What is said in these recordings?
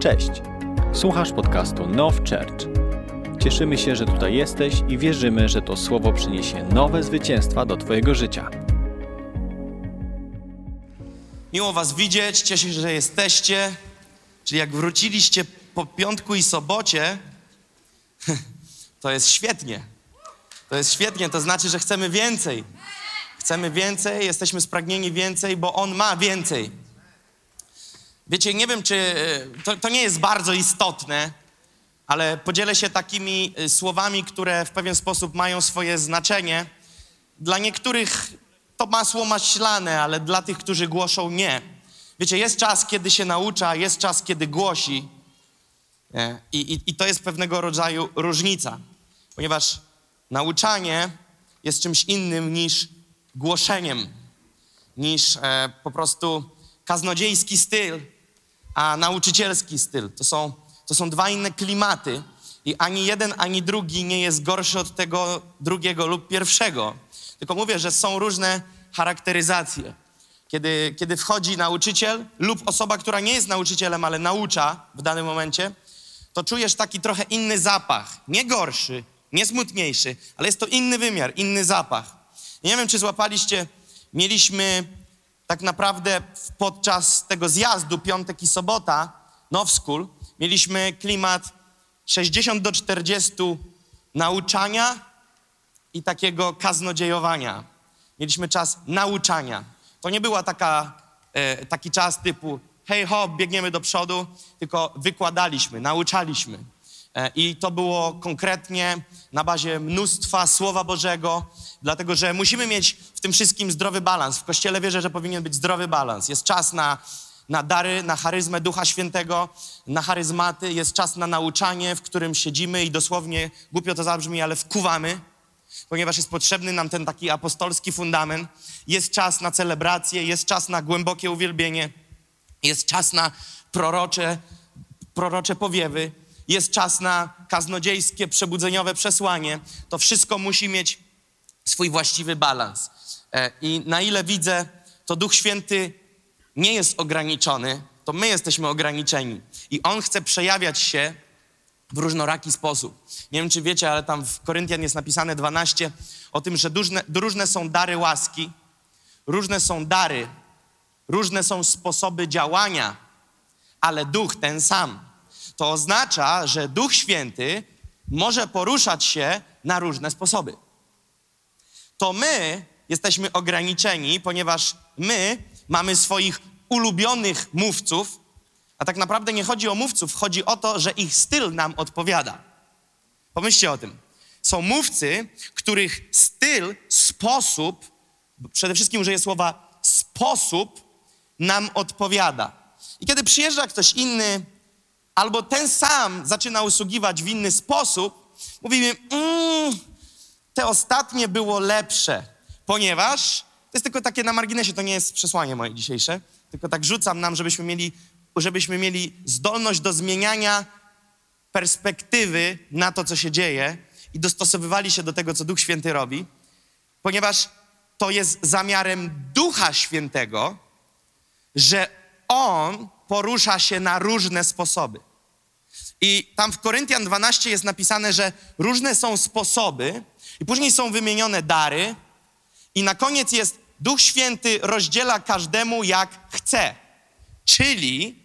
Cześć! Słuchasz podcastu Now Church. Cieszymy się, że tutaj jesteś i wierzymy, że to słowo przyniesie nowe zwycięstwa do Twojego życia. Miło Was widzieć, cieszę się, że jesteście. Czyli jak wróciliście po piątku i sobocie, to jest świetnie. To jest świetnie, to znaczy, że chcemy więcej. Chcemy więcej, jesteśmy spragnieni więcej, bo On ma więcej. Wiecie, nie wiem, czy e, to, to nie jest bardzo istotne, ale podzielę się takimi e, słowami, które w pewien sposób mają swoje znaczenie. Dla niektórych to masło maślane, ale dla tych, którzy głoszą, nie. Wiecie, jest czas, kiedy się naucza, jest czas, kiedy głosi. Nie? I, i, I to jest pewnego rodzaju różnica, ponieważ nauczanie jest czymś innym niż głoszeniem, niż e, po prostu kaznodziejski styl, a nauczycielski styl. To są, to są dwa inne klimaty i ani jeden, ani drugi nie jest gorszy od tego drugiego lub pierwszego. Tylko mówię, że są różne charakteryzacje. Kiedy, kiedy wchodzi nauczyciel lub osoba, która nie jest nauczycielem, ale naucza w danym momencie, to czujesz taki trochę inny zapach. Nie gorszy, nie smutniejszy, ale jest to inny wymiar, inny zapach. Nie wiem, czy złapaliście, mieliśmy tak naprawdę podczas tego zjazdu, piątek i sobota, Now School, mieliśmy klimat 60 do 40 nauczania i takiego kaznodziejowania. Mieliśmy czas nauczania. To nie była taka, e, taki czas typu hej hop, biegniemy do przodu, tylko wykładaliśmy, nauczaliśmy. E, I to było konkretnie na bazie mnóstwa Słowa Bożego, dlatego że musimy mieć w tym wszystkim zdrowy balans. W Kościele wierzę, że powinien być zdrowy balans. Jest czas na, na dary, na charyzmę Ducha Świętego, na charyzmaty, jest czas na nauczanie, w którym siedzimy i dosłownie, głupio to zabrzmi, ale wkuwamy, ponieważ jest potrzebny nam ten taki apostolski fundament. Jest czas na celebrację, jest czas na głębokie uwielbienie, jest czas na prorocze, prorocze powiewy, jest czas na kaznodziejskie, przebudzeniowe przesłanie. To wszystko musi mieć swój właściwy balans. E, I na ile widzę, to Duch Święty nie jest ograniczony, to my jesteśmy ograniczeni. I On chce przejawiać się w różnoraki sposób. Nie wiem, czy wiecie, ale tam w Koryntian jest napisane 12 o tym, że różne, różne są dary łaski, różne są dary, różne są sposoby działania, ale duch ten sam. To oznacza, że Duch Święty może poruszać się na różne sposoby. To my jesteśmy ograniczeni, ponieważ my mamy swoich ulubionych mówców, a tak naprawdę nie chodzi o mówców, chodzi o to, że ich styl nam odpowiada. Pomyślcie o tym. Są mówcy, których styl, sposób, przede wszystkim użyję słowa sposób, nam odpowiada. I kiedy przyjeżdża ktoś inny, albo ten sam zaczyna usługiwać w inny sposób, mówimy, mmm, te ostatnie było lepsze, ponieważ, to jest tylko takie na marginesie, to nie jest przesłanie moje dzisiejsze, tylko tak rzucam nam, żebyśmy mieli, żebyśmy mieli zdolność do zmieniania perspektywy na to, co się dzieje i dostosowywali się do tego, co Duch Święty robi, ponieważ to jest zamiarem Ducha Świętego, że On porusza się na różne sposoby. I tam w Koryntian 12 jest napisane, że różne są sposoby, i później są wymienione dary, i na koniec jest Duch Święty rozdziela każdemu jak chce. Czyli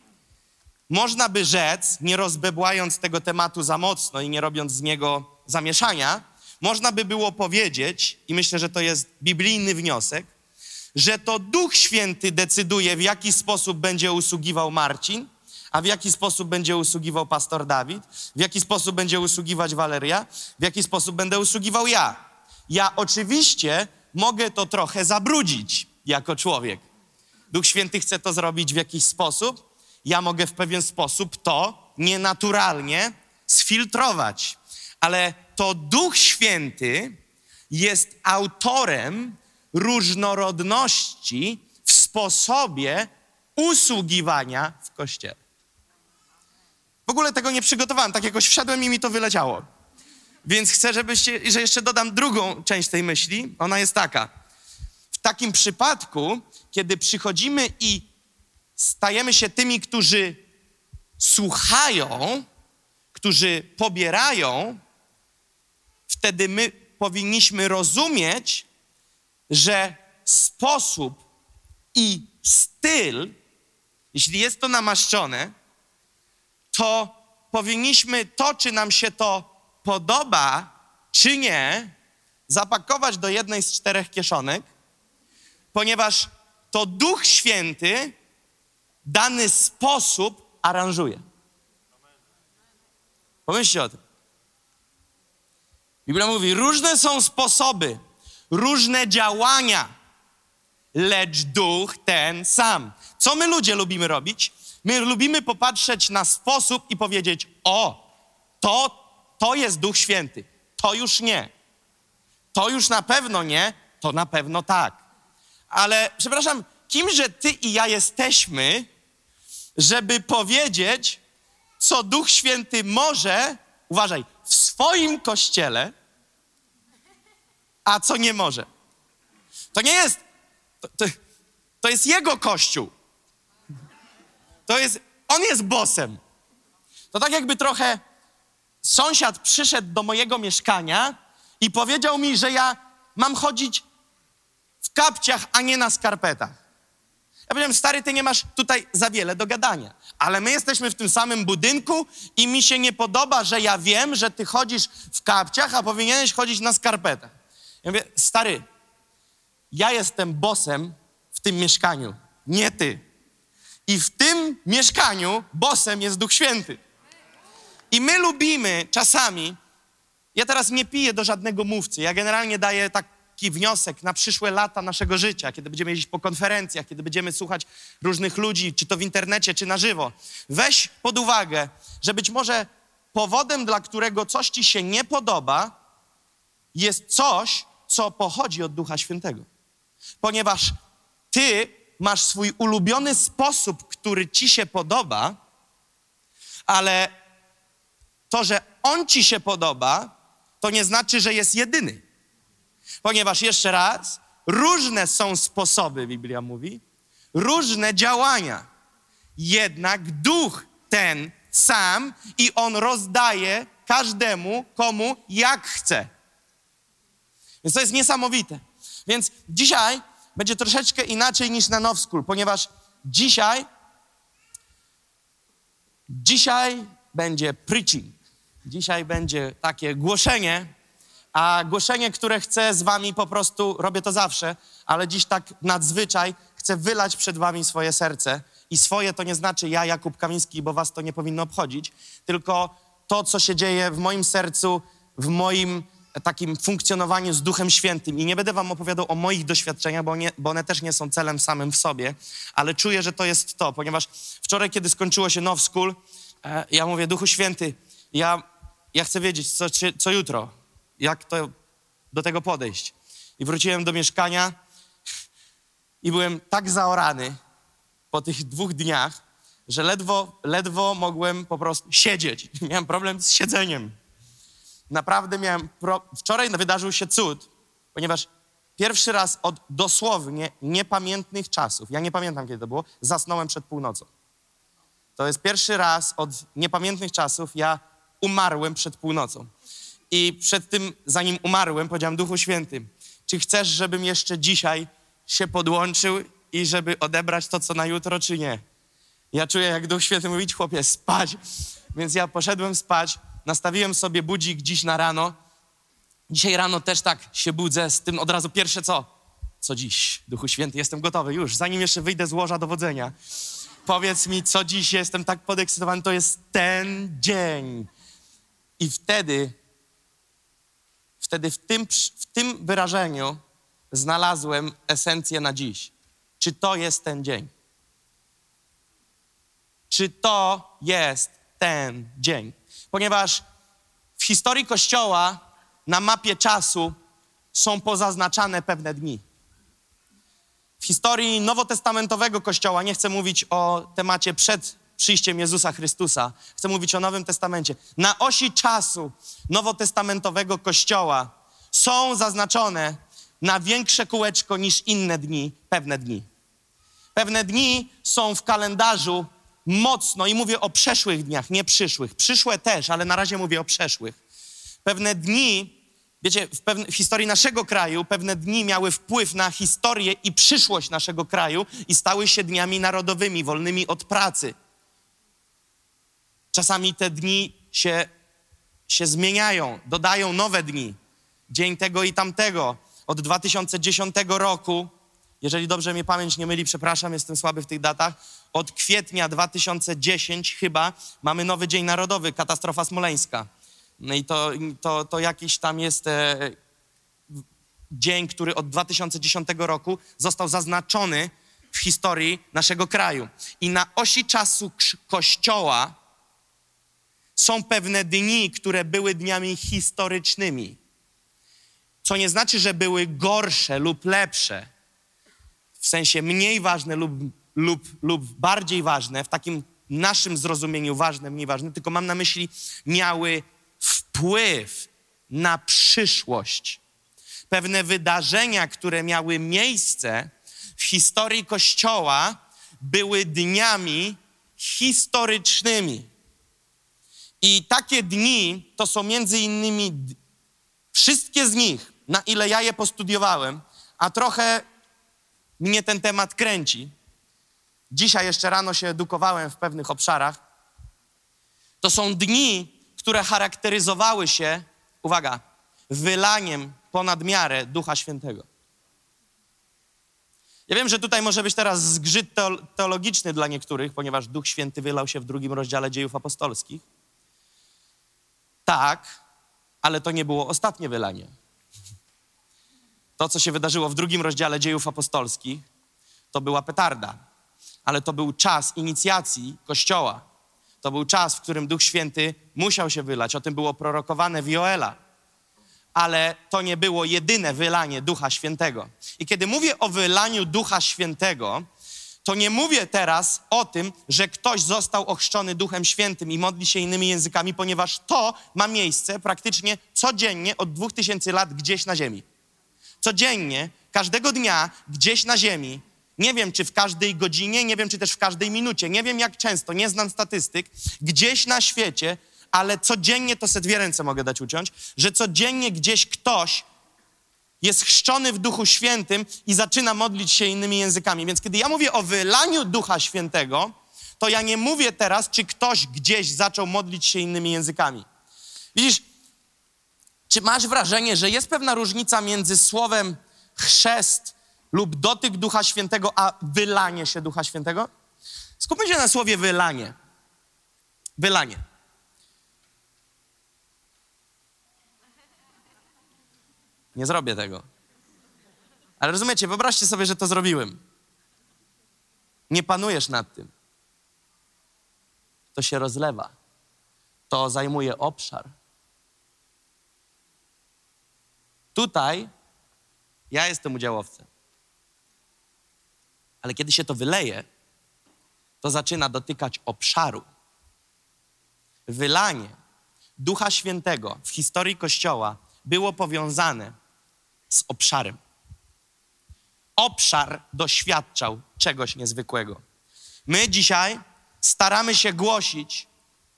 można by rzec, nie rozbebłając tego tematu za mocno i nie robiąc z niego zamieszania, można by było powiedzieć, i myślę, że to jest biblijny wniosek, że to Duch Święty decyduje, w jaki sposób będzie usługiwał Marcin, a w jaki sposób będzie usługiwał pastor Dawid, w jaki sposób będzie usługiwać Waleria, w jaki sposób będę usługiwał ja. Ja oczywiście mogę to trochę zabrudzić jako człowiek. Duch Święty chce to zrobić w jakiś sposób, ja mogę w pewien sposób to nienaturalnie sfiltrować. Ale to Duch Święty jest autorem różnorodności w sposobie usługiwania w kościele. W ogóle tego nie przygotowałem, tak jakoś wszedłem i mi to wyleciało. Więc chcę, żebyście, że jeszcze dodam drugą część tej myśli. Ona jest taka. W takim przypadku, kiedy przychodzimy i stajemy się tymi, którzy słuchają, którzy pobierają, wtedy my powinniśmy rozumieć, że sposób i styl, jeśli jest to namaszczone, to powinniśmy to, czy nam się to podoba, czy nie, zapakować do jednej z czterech kieszonek, ponieważ to Duch Święty dany sposób aranżuje. Pomyślcie o tym. Biblia mówi, różne są sposoby, różne działania, lecz duch ten sam. Co my ludzie lubimy robić? My lubimy popatrzeć na sposób i powiedzieć: O, to, to jest Duch Święty, to już nie. To już na pewno nie, to na pewno tak. Ale przepraszam, kimże ty i ja jesteśmy, żeby powiedzieć, co Duch Święty może, uważaj, w swoim kościele, a co nie może. To nie jest, to, to, to jest jego kościół. To jest, on jest bosem. To tak jakby trochę sąsiad przyszedł do mojego mieszkania i powiedział mi, że ja mam chodzić w kapciach, a nie na skarpetach. Ja powiedziałem, stary, ty nie masz tutaj za wiele do gadania, ale my jesteśmy w tym samym budynku i mi się nie podoba, że ja wiem, że ty chodzisz w kapciach, a powinieneś chodzić na skarpetach. Ja mówię, stary, ja jestem bosem w tym mieszkaniu, nie ty. I w tym mieszkaniu bosem jest Duch Święty. I my lubimy czasami, ja teraz nie piję do żadnego mówcy, ja generalnie daję taki wniosek na przyszłe lata naszego życia, kiedy będziemy jeździć po konferencjach, kiedy będziemy słuchać różnych ludzi, czy to w internecie, czy na żywo. Weź pod uwagę, że być może powodem, dla którego coś ci się nie podoba, jest coś, co pochodzi od Ducha Świętego. Ponieważ ty masz swój ulubiony sposób, który ci się podoba, ale to, że on ci się podoba, to nie znaczy, że jest jedyny. Ponieważ jeszcze raz, różne są sposoby, Biblia mówi, różne działania. Jednak duch ten sam i on rozdaje każdemu, komu jak chce. Więc to jest niesamowite. Więc dzisiaj będzie troszeczkę inaczej niż na Now School, ponieważ dzisiaj dzisiaj będzie preaching. Dzisiaj będzie takie głoszenie, a głoszenie, które chcę z wami po prostu, robię to zawsze, ale dziś tak nadzwyczaj chcę wylać przed wami swoje serce. I swoje to nie znaczy ja, Jakub Kamiński, bo was to nie powinno obchodzić, tylko to, co się dzieje w moim sercu, w moim takim funkcjonowaniu z Duchem Świętym. I nie będę wam opowiadał o moich doświadczeniach, bo, nie, bo one też nie są celem samym w sobie, ale czuję, że to jest to, ponieważ wczoraj, kiedy skończyło się Now School, e, ja mówię, Duchu Święty, ja, ja chcę wiedzieć, co, co jutro, jak to do tego podejść. I wróciłem do mieszkania i byłem tak zaorany po tych dwóch dniach, że ledwo, ledwo mogłem po prostu siedzieć. Miałem problem z siedzeniem naprawdę miałem. Pro... Wczoraj wydarzył się cud, ponieważ pierwszy raz od dosłownie niepamiętnych czasów, ja nie pamiętam kiedy to było, zasnąłem przed północą. To jest pierwszy raz od niepamiętnych czasów, ja umarłem przed północą. I przed tym, zanim umarłem, powiedziałem Duchu Świętym, czy chcesz, żebym jeszcze dzisiaj się podłączył i żeby odebrać to, co na jutro, czy nie? Ja czuję, jak Duch Święty mówi, chłopie, spać. Więc ja poszedłem spać, nastawiłem sobie budzik dziś na rano. Dzisiaj rano też tak się budzę z tym od razu pierwsze co? Co dziś? Duchu Święty, jestem gotowy już, zanim jeszcze wyjdę z łoża dowodzenia. Powiedz mi, co dziś jestem tak podekscytowany, to jest ten dzień. I wtedy, wtedy w tym, w tym wyrażeniu znalazłem esencję na dziś. Czy to jest ten dzień? Czy to jest ten dzień? Ponieważ w historii Kościoła na mapie czasu są pozaznaczane pewne dni. W historii nowotestamentowego Kościoła, nie chcę mówić o temacie przed przyjściem Jezusa Chrystusa, chcę mówić o Nowym Testamencie. Na osi czasu nowotestamentowego Kościoła są zaznaczone na większe kółeczko niż inne dni pewne dni. Pewne dni są w kalendarzu mocno, i mówię o przeszłych dniach, nie przyszłych. Przyszłe też, ale na razie mówię o przeszłych. Pewne dni, wiecie, w, pewne, w historii naszego kraju, pewne dni miały wpływ na historię i przyszłość naszego kraju i stały się dniami narodowymi, wolnymi od pracy. Czasami te dni się, się zmieniają, dodają nowe dni. Dzień tego i tamtego. Od 2010 roku, jeżeli dobrze mnie pamięć nie myli, przepraszam, jestem słaby w tych datach, od kwietnia 2010 chyba mamy nowy Dzień Narodowy, katastrofa smoleńska. No i to, to, to jakiś tam jest e, dzień, który od 2010 roku został zaznaczony w historii naszego kraju. I na osi czasu Kościoła są pewne dni, które były dniami historycznymi. Co nie znaczy, że były gorsze lub lepsze, w sensie mniej ważne lub, lub, lub bardziej ważne, w takim naszym zrozumieniu ważne, mniej ważne, tylko mam na myśli, miały wpływ na przyszłość. Pewne wydarzenia, które miały miejsce w historii Kościoła, były dniami historycznymi. I takie dni to są między innymi wszystkie z nich, na ile ja je postudiowałem, a trochę mnie ten temat kręci. Dzisiaj jeszcze rano się edukowałem w pewnych obszarach. To są dni, które charakteryzowały się, uwaga, wylaniem ponad miarę Ducha Świętego. Ja wiem, że tutaj może być teraz zgrzyt teol- teologiczny dla niektórych, ponieważ Duch Święty wylał się w drugim rozdziale dziejów apostolskich. Tak, ale to nie było ostatnie wylanie. To, co się wydarzyło w drugim rozdziale dziejów apostolskich, to była petarda, ale to był czas inicjacji Kościoła. To był czas, w którym Duch Święty musiał się wylać. O tym było prorokowane w Joela. Ale to nie było jedyne wylanie Ducha Świętego. I kiedy mówię o wylaniu Ducha Świętego, to nie mówię teraz o tym, że ktoś został ochrzczony Duchem Świętym i modli się innymi językami, ponieważ to ma miejsce praktycznie codziennie od dwóch tysięcy lat gdzieś na ziemi. Codziennie, każdego dnia, gdzieś na ziemi, nie wiem czy w każdej godzinie, nie wiem czy też w każdej minucie, nie wiem jak często, nie znam statystyk, gdzieś na świecie, ale codziennie to se dwie ręce mogę dać uciąć, że codziennie gdzieś ktoś jest chrzczony w Duchu Świętym i zaczyna modlić się innymi językami. Więc kiedy ja mówię o wylaniu Ducha Świętego, to ja nie mówię teraz, czy ktoś gdzieś zaczął modlić się innymi językami. Widzisz, czy masz wrażenie, że jest pewna różnica między słowem chrzest lub dotyk Ducha Świętego, a wylanie się Ducha Świętego? Skupmy się na słowie wylanie. Wylanie. Nie zrobię tego. Ale rozumiecie, wyobraźcie sobie, że to zrobiłem. Nie panujesz nad tym. To się rozlewa. To zajmuje obszar. Tutaj ja jestem udziałowcem. Ale kiedy się to wyleje, to zaczyna dotykać obszaru. Wylanie Ducha Świętego w historii Kościoła było powiązane z obszarem. Obszar doświadczał czegoś niezwykłego. My dzisiaj staramy się głosić,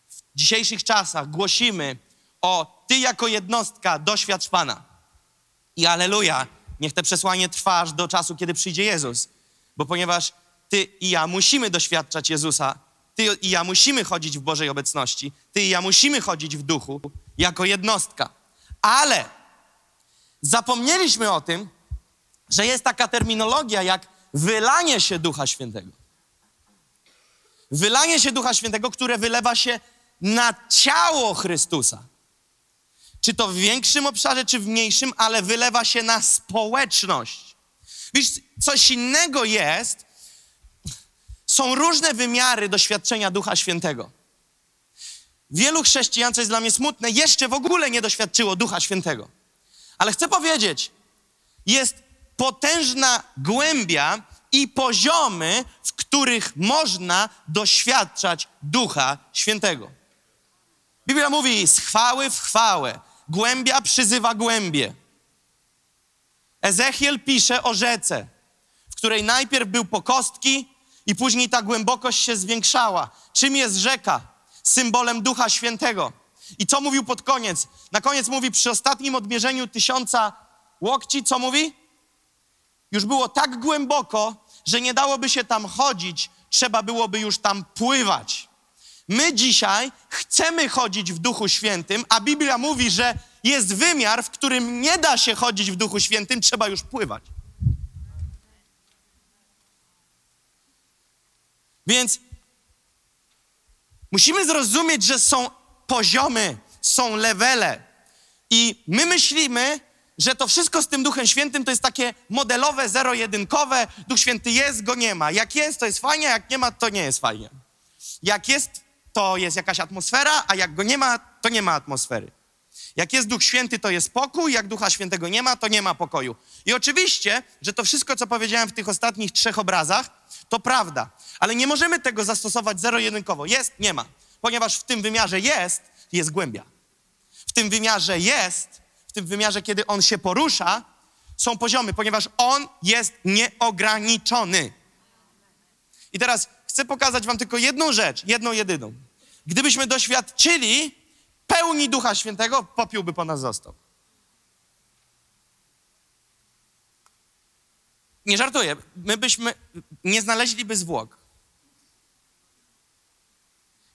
w dzisiejszych czasach głosimy o Ty jako jednostka doświadcz Pana. I aleluja, niech te przesłanie trwa aż do czasu, kiedy przyjdzie Jezus. Bo ponieważ Ty i ja musimy doświadczać Jezusa, Ty i ja musimy chodzić w Bożej obecności, Ty i ja musimy chodzić w duchu jako jednostka. Ale zapomnieliśmy o tym, że jest taka terminologia jak wylanie się Ducha Świętego. Wylanie się Ducha Świętego, które wylewa się na ciało Chrystusa. Czy to w większym obszarze, czy w mniejszym, ale wylewa się na społeczność. Wiesz, coś innego jest, są różne wymiary doświadczenia Ducha Świętego. Wielu chrześcijan, co jest dla mnie smutne, jeszcze w ogóle nie doświadczyło Ducha Świętego. Ale chcę powiedzieć, jest potężna głębia i poziomy, w których można doświadczać Ducha Świętego. Biblia mówi z chwały w chwałę, głębia przyzywa głębie. Ezechiel pisze o rzece, w której najpierw był po kostki I później ta głębokość się zwiększała. Czym jest rzeka? Symbolem Ducha Świętego. I co mówił pod koniec? Na koniec mówi, przy ostatnim odmierzeniu tysiąca łokci, co mówi? Już było tak głęboko, że nie dałoby się tam chodzić, trzeba byłoby już tam pływać. My dzisiaj chcemy chodzić w Duchu Świętym, a Biblia mówi, że jest wymiar, w którym nie da się chodzić w Duchu Świętym, trzeba już pływać. Więc musimy zrozumieć, że są poziomy, są levele. I my myślimy, że to wszystko z tym Duchem Świętym to jest takie modelowe, zero-jedynkowe. Duch Święty jest, go nie ma. Jak jest, to jest fajnie, jak nie ma, to nie jest fajnie. Jak jest, to jest jakaś atmosfera, a jak go nie ma, to nie ma atmosfery. Jak jest Duch Święty, to jest pokój, jak Ducha Świętego nie ma, to nie ma pokoju. I oczywiście, że to wszystko, co powiedziałem w tych ostatnich trzech obrazach, to prawda. Ale nie możemy tego zastosować zero-jedynkowo. Jest, nie ma. Ponieważ w tym wymiarze jest, jest głębia. W tym wymiarze jest, w tym wymiarze, kiedy on się porusza, są poziomy, ponieważ on jest nieograniczony. I teraz chcę pokazać Wam tylko jedną rzecz, jedną jedyną. Gdybyśmy doświadczyli pełni Ducha Świętego, popiół by po nas został. Nie żartuję, my byśmy nie znaleźliby zwłok.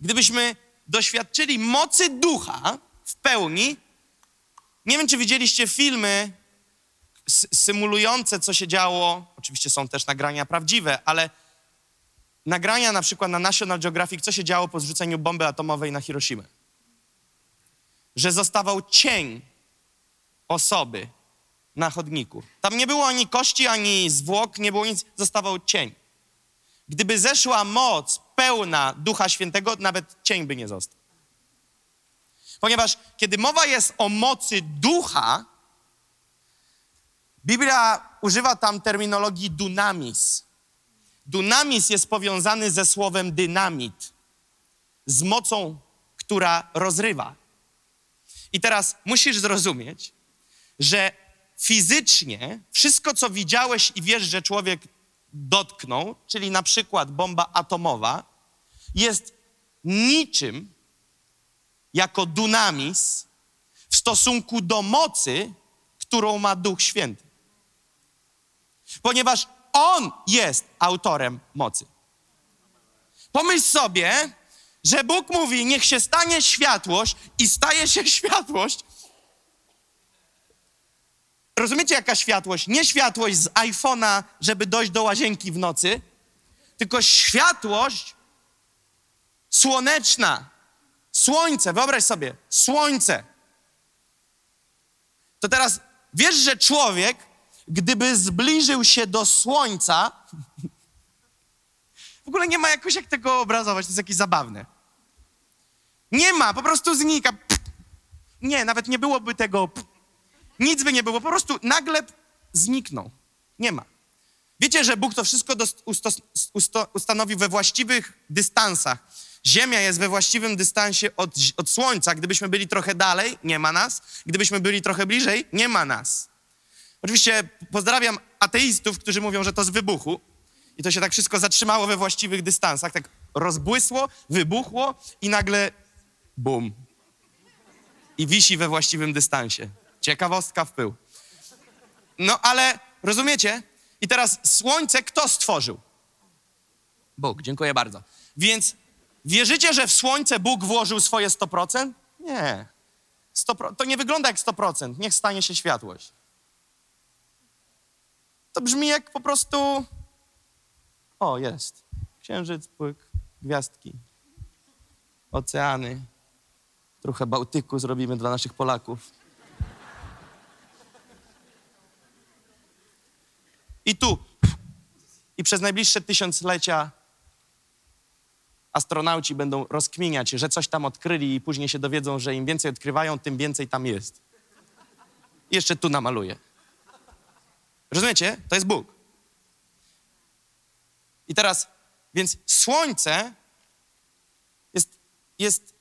Gdybyśmy doświadczyli mocy ducha w pełni, nie wiem, czy widzieliście filmy symulujące, co się działo. Oczywiście są też nagrania prawdziwe, ale nagrania na przykład na National Geographic, co się działo po zrzuceniu bomby atomowej na Hiroshimę. Że zostawał cień osoby na chodniku. Tam nie było ani kości, ani zwłok, nie było nic, zostawał cień. Gdyby zeszła moc pełna Ducha Świętego, nawet cień by nie został. Ponieważ kiedy mowa jest o mocy ducha, Biblia używa tam terminologii dunamis. Dunamis jest powiązany ze słowem dynamit, z mocą, która rozrywa. I teraz musisz zrozumieć, że fizycznie wszystko, co widziałeś i wiesz, że człowiek dotknął, czyli na przykład bomba atomowa, jest niczym jako dunamis w stosunku do mocy, którą ma Duch Święty. Ponieważ On jest autorem mocy. Pomyśl sobie, że Bóg mówi, niech się stanie światłość i staje się światłość. Rozumiecie, jaka światłość? Nie światłość z iPhone'a, żeby dojść do łazienki w nocy, tylko światłość słoneczna. Słońce, wyobraź sobie, słońce. To teraz wiesz, że człowiek, gdyby zbliżył się do słońca, w ogóle nie ma jakoś jak tego obrazować, to jest jakieś zabawne. Nie ma, po prostu znika. Nie, nawet nie byłoby tego. Nic by nie było, po prostu nagle zniknął. Nie ma. Wiecie, że Bóg to wszystko ustanowił we właściwych dystansach. Ziemia jest we właściwym dystansie od, od Słońca. Gdybyśmy byli trochę dalej, nie ma nas. Gdybyśmy byli trochę bliżej, nie ma nas. Oczywiście pozdrawiam ateistów, którzy mówią, że to z wybuchu. I to się tak wszystko zatrzymało we właściwych dystansach. Tak rozbłysło, wybuchło i nagle bum. I wisi we właściwym dystansie. Ciekawostka w pył. No ale rozumiecie? I teraz słońce kto stworzył? Bóg, dziękuję bardzo. Więc Wierzycie, że w słońce Bóg włożył swoje 100%? Nie. 100%, to nie wygląda jak 100%. Niech stanie się światłość. To brzmi jak po prostu. O, jest. Księżyc, płyk, gwiazdki, oceany. Trochę Bałtyku zrobimy dla naszych Polaków. I tu. I przez najbliższe tysiąclecia astronauci będą rozkminiać, że coś tam odkryli i później się dowiedzą, że im więcej odkrywają, tym więcej tam jest. I jeszcze tu namaluję. Rozumiecie? To jest Bóg. I teraz, więc Słońce jest, jest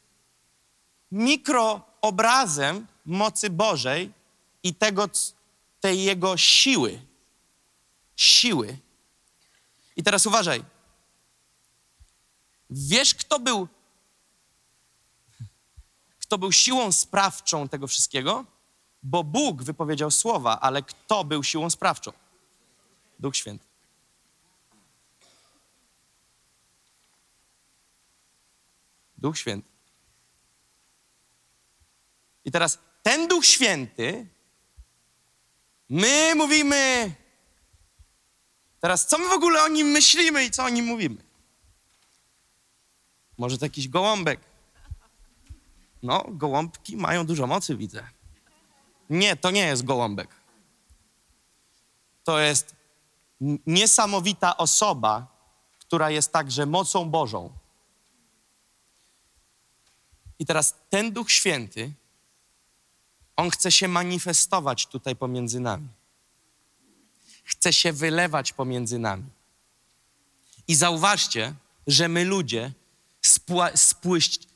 mikroobrazem mocy Bożej i tego, tej Jego siły. Siły. I teraz uważaj. Wiesz, kto był, kto był siłą sprawczą tego wszystkiego? Bo Bóg wypowiedział słowa, ale kto był siłą sprawczą? Duch Święty. Duch Święty. I teraz ten Duch Święty, my mówimy. Teraz, co my w ogóle o nim myślimy i co o nim mówimy? Może to jakiś gołąbek? No, gołąbki mają dużo mocy, widzę. Nie, to nie jest gołąbek. To jest niesamowita osoba, która jest także mocą Bożą. I teraz ten Duch Święty, on chce się manifestować tutaj pomiędzy nami. Chce się wylewać pomiędzy nami. I zauważcie, że my ludzie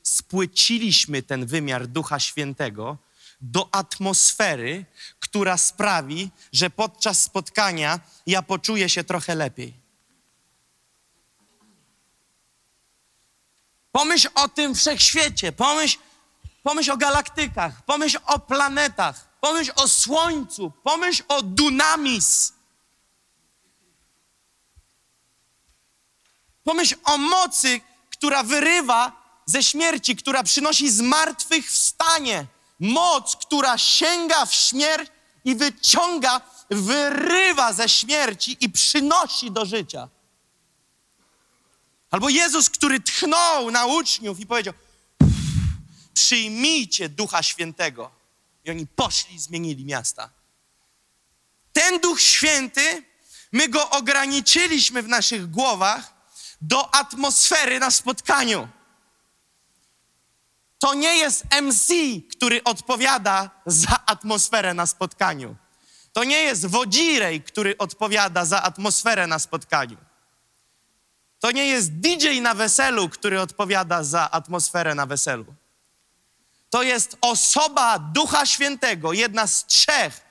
spłyciliśmy ten wymiar Ducha Świętego do atmosfery, która sprawi, że podczas spotkania ja poczuję się trochę lepiej. Pomyśl o tym wszechświecie, pomyśl, pomyśl o galaktykach, pomyśl o planetach, pomyśl o Słońcu, pomyśl o dunamis. Pomyśl o mocy, która wyrywa ze śmierci, która przynosi zmartwychwstanie. Moc, która sięga w śmierć i wyciąga, wyrywa ze śmierci i przynosi do życia. Albo Jezus, który tchnął na uczniów i powiedział: Przyjmijcie Ducha Świętego. I oni poszli i zmienili miasta. Ten Duch Święty, my go ograniczyliśmy w naszych głowach do atmosfery na spotkaniu. To nie jest MC, który odpowiada za atmosferę na spotkaniu. To nie jest wodzirej, który odpowiada za atmosferę na spotkaniu. To nie jest DJ na weselu, który odpowiada za atmosferę na weselu. To jest osoba Ducha Świętego, jedna z trzech.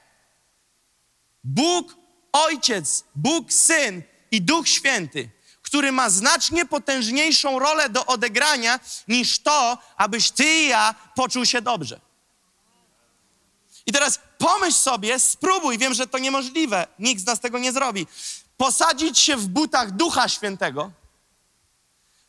Bóg Ojciec, Bóg Syn i Duch Święty, który ma znacznie potężniejszą rolę do odegrania niż to, abyś ty i ja poczuł się dobrze. I teraz pomyśl sobie, spróbuj, wiem, że to niemożliwe, nikt z nas tego nie zrobi, posadzić się w butach Ducha Świętego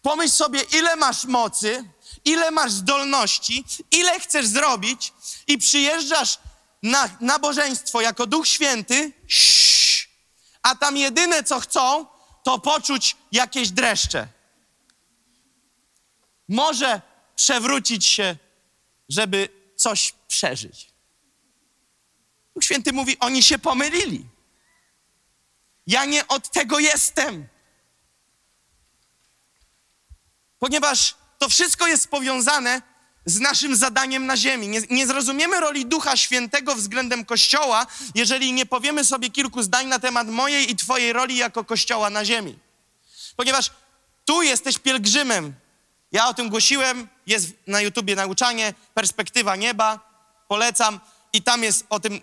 Pomyśl sobie, ile masz mocy, ile masz zdolności, ile chcesz zrobić i przyjeżdżasz na nabożeństwo jako Duch Święty, a tam jedyne co chcą, to poczuć jakieś dreszcze. Może przewrócić się, żeby coś przeżyć. Duch Święty mówi, oni się pomylili. Ja nie od tego jestem. ponieważ to wszystko jest powiązane z naszym zadaniem na ziemi. Nie, nie, zrozumiemy roli Ducha Świętego względem Kościoła, jeżeli nie powiemy sobie kilku zdań na temat mojej i Twojej roli jako Kościoła na ziemi. Ponieważ tu jesteś pielgrzymem. Ja o tym głosiłem, jest na YouTubie nauczanie, perspektywa nieba, polecam i tam jest o tym,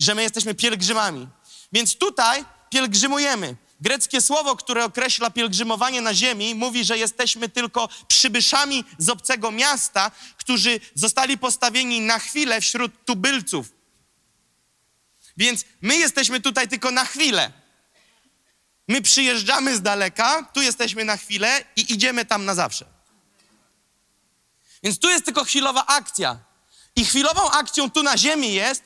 że my jesteśmy pielgrzymami. Więc tutaj pielgrzymujemy. Greckie słowo, które określa pielgrzymowanie na ziemi, mówi, że jesteśmy tylko przybyszami z obcego miasta, którzy zostali postawieni na chwilę wśród tubylców. Więc my jesteśmy tutaj tylko na chwilę. My przyjeżdżamy z daleka, tu jesteśmy na chwilę i idziemy tam na zawsze. Więc tu jest tylko chwilowa akcja. I chwilową akcją tu na ziemi jest,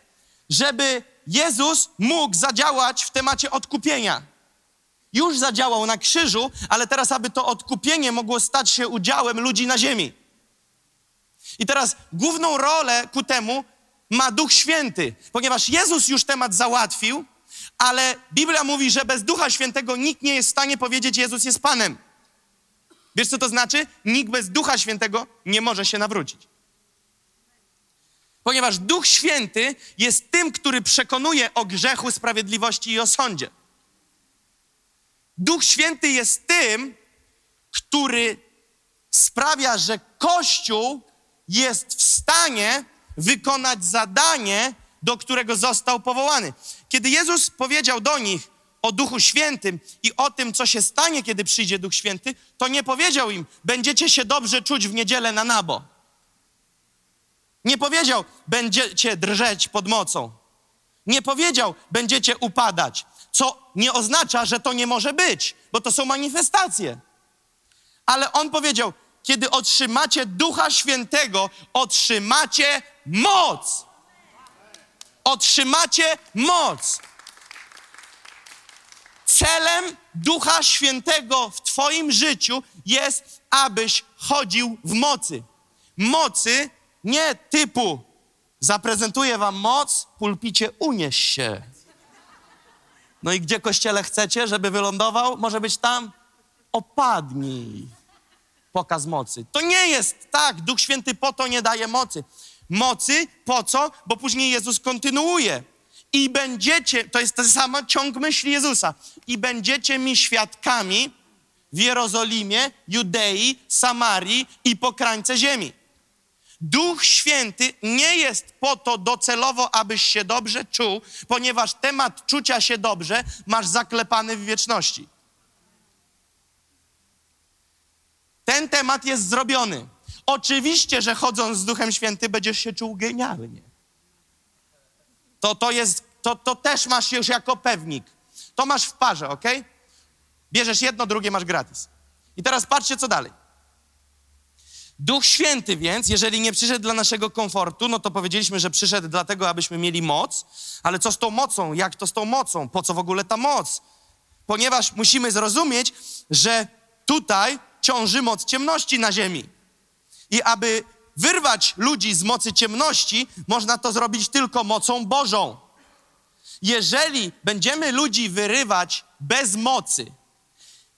żeby Jezus mógł zadziałać w temacie odkupienia już zadziałał na krzyżu, ale teraz, aby to odkupienie mogło stać się udziałem ludzi na ziemi. I teraz główną rolę ku temu ma Duch Święty, ponieważ Jezus już temat załatwił, ale Biblia mówi, że bez Ducha Świętego nikt nie jest w stanie powiedzieć, Jezus jest Panem. Wiesz, co to znaczy? Nikt bez Ducha Świętego nie może się nawrócić. Ponieważ Duch Święty jest tym, który przekonuje o grzechu, sprawiedliwości i o sądzie. Duch Święty jest tym, który sprawia, że Kościół jest w stanie wykonać zadanie, do którego został powołany. Kiedy Jezus powiedział do nich, o Duchu Świętym i o tym, co się stanie, kiedy przyjdzie Duch Święty, to nie powiedział im, będziecie się dobrze czuć w niedzielę na nabo. Nie powiedział, będziecie drżeć pod mocą. Nie powiedział, będziecie upadać, co nie oznacza, że to nie może być, bo to są manifestacje. Ale on powiedział, kiedy otrzymacie Ducha Świętego, otrzymacie moc. Otrzymacie moc. Celem Ducha Świętego w Twoim życiu jest, abyś chodził w mocy. Mocy nie typu zaprezentuję Wam moc, pulpicie unieś się. No i gdzie kościele chcecie, żeby wylądował? Może być tam? Opadnij. Pokaz mocy. To nie jest tak. Duch Święty po to nie daje mocy. Mocy po co? Bo później Jezus kontynuuje. I będziecie, to jest ten sam ciąg myśli Jezusa, i będziecie mi świadkami w Jerozolimie, Judei, Samarii i po krańce ziemi. Duch Święty nie jest po to docelowo, abyś się dobrze czuł, ponieważ temat czucia się dobrze masz zaklepany w wieczności. Ten temat jest zrobiony. Oczywiście, że chodząc z Duchem Świętym będziesz się czuł genialnie. To, to, jest, to, to też masz już jako pewnik. To masz w parze, ok? Bierzesz jedno, drugie masz gratis. I teraz patrzcie, co dalej. Duch Święty więc, jeżeli nie przyszedł dla naszego komfortu, no to powiedzieliśmy, że przyszedł dlatego, abyśmy mieli moc, ale co z tą mocą? Jak to z tą mocą? Po co w ogóle ta moc? Ponieważ musimy zrozumieć, że tutaj ciąży moc ciemności na ziemi. I aby wyrwać ludzi z mocy ciemności, można to zrobić tylko mocą Bożą. Jeżeli będziemy ludzi wyrywać bez mocy,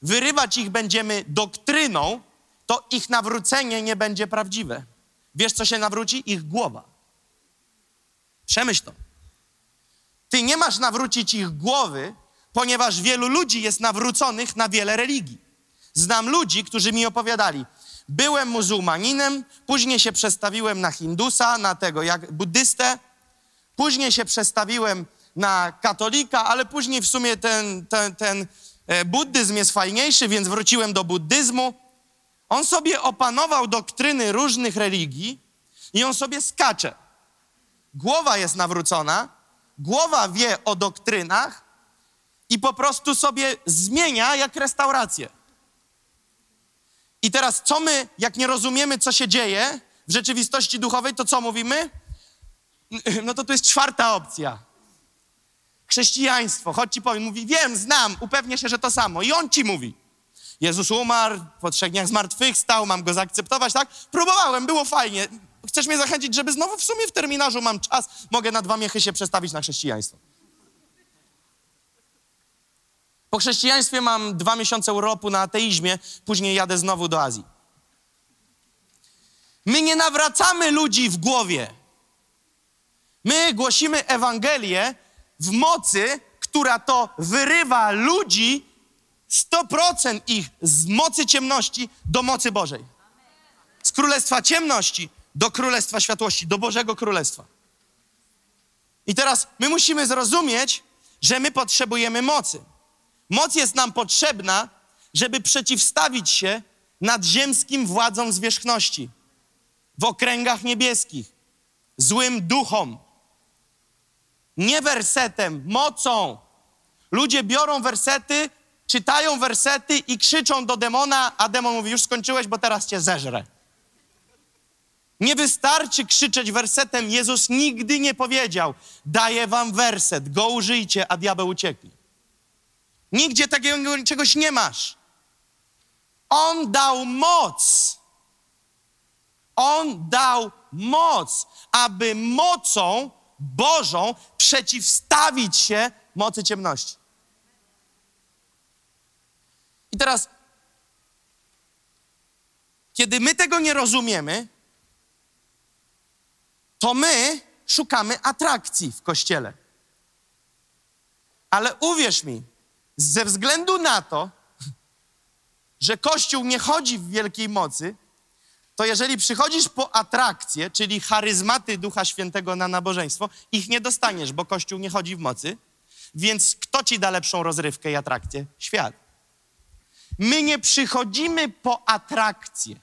wyrywać ich będziemy doktryną, to ich nawrócenie nie będzie prawdziwe. Wiesz, co się nawróci? Ich głowa. Przemyśl to. Ty nie masz nawrócić ich głowy, ponieważ wielu ludzi jest nawróconych na wiele religii. Znam ludzi, którzy mi opowiadali, byłem muzułmaninem, później się przestawiłem na hindusa, na tego jak buddystę, później się przestawiłem na katolika, ale później w sumie ten, ten, ten e, buddyzm jest fajniejszy, więc wróciłem do buddyzmu. On sobie opanował doktryny różnych religii i on sobie skacze. Głowa jest nawrócona, głowa wie o doktrynach i po prostu sobie zmienia jak restaurację. I teraz co my, jak nie rozumiemy, co się dzieje w rzeczywistości duchowej, to co mówimy? No to to jest czwarta opcja. Chrześcijaństwo, chodź ci powiem, mówi, wiem, znam, upewnię się, że to samo. I on ci mówi. Jezus umarł, po trzech dniach zmartwychwstał, mam go zaakceptować, tak? Próbowałem, było fajnie. Chcesz mnie zachęcić, żeby znowu w sumie w terminarzu mam czas, mogę na dwa miechy się przestawić na chrześcijaństwo. Po chrześcijaństwie mam dwa miesiące urlopu na ateizmie, później jadę znowu do Azji. My nie nawracamy ludzi w głowie. My głosimy Ewangelię w mocy, która to wyrywa ludzi 100% ich z mocy ciemności do mocy Bożej. Z królestwa ciemności do królestwa światłości, do Bożego Królestwa. I teraz my musimy zrozumieć, że my potrzebujemy mocy. Moc jest nam potrzebna, żeby przeciwstawić się nadziemskim władzom zwierzchności w okręgach niebieskich, złym duchom. Nie wersetem, mocą. Ludzie biorą wersety, czytają wersety i krzyczą do demona, a demon mówi: Już skończyłeś, bo teraz cię zeżrę. Nie wystarczy krzyczeć wersetem. Jezus nigdy nie powiedział: Daję wam werset, go użyjcie, a diabeł ucieknie. Nigdzie takiego czegoś nie masz. On dał moc. On dał moc, aby mocą Bożą przeciwstawić się mocy ciemności. I teraz, kiedy my tego nie rozumiemy, to my szukamy atrakcji w kościele. Ale uwierz mi, ze względu na to, że Kościół nie chodzi w wielkiej mocy, to jeżeli przychodzisz po atrakcję, czyli charyzmaty Ducha Świętego na nabożeństwo, ich nie dostaniesz, bo Kościół nie chodzi w mocy. Więc kto ci da lepszą rozrywkę i atrakcję? Świat. My nie przychodzimy po atrakcję.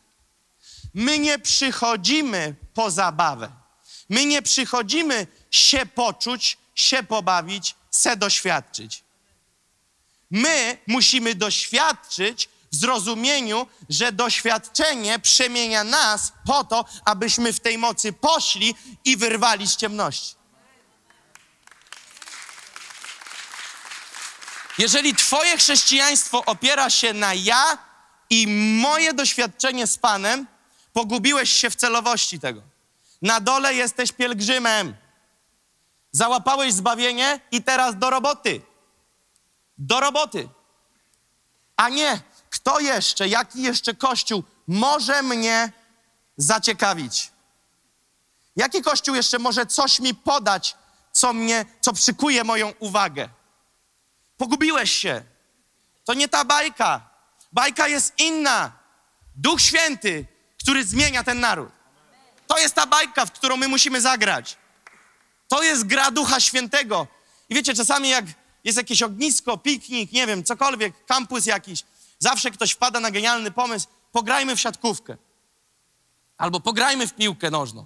My nie przychodzimy po zabawę. My nie przychodzimy się poczuć, się pobawić, se doświadczyć. My musimy doświadczyć w zrozumieniu, że doświadczenie przemienia nas po to, abyśmy w tej mocy poszli i wyrwali z ciemności. Jeżeli Twoje chrześcijaństwo opiera się na ja i moje doświadczenie z Panem, pogubiłeś się w celowości tego. Na dole jesteś pielgrzymem. Załapałeś zbawienie i teraz do roboty. Do roboty. A nie, kto jeszcze, jaki jeszcze kościół może mnie zaciekawić? Jaki kościół jeszcze może coś mi podać, co mnie, co przykuje moją uwagę? Pogubiłeś się. To nie ta bajka. Bajka jest inna. Duch Święty, który zmienia ten naród. To jest ta bajka, w którą my musimy zagrać. To jest gra Ducha Świętego. I wiecie, czasami jak jest jakieś ognisko, piknik, nie wiem, cokolwiek, kampus jakiś, zawsze ktoś wpada na genialny pomysł, pograjmy w siatkówkę. Albo pograjmy w piłkę nożną.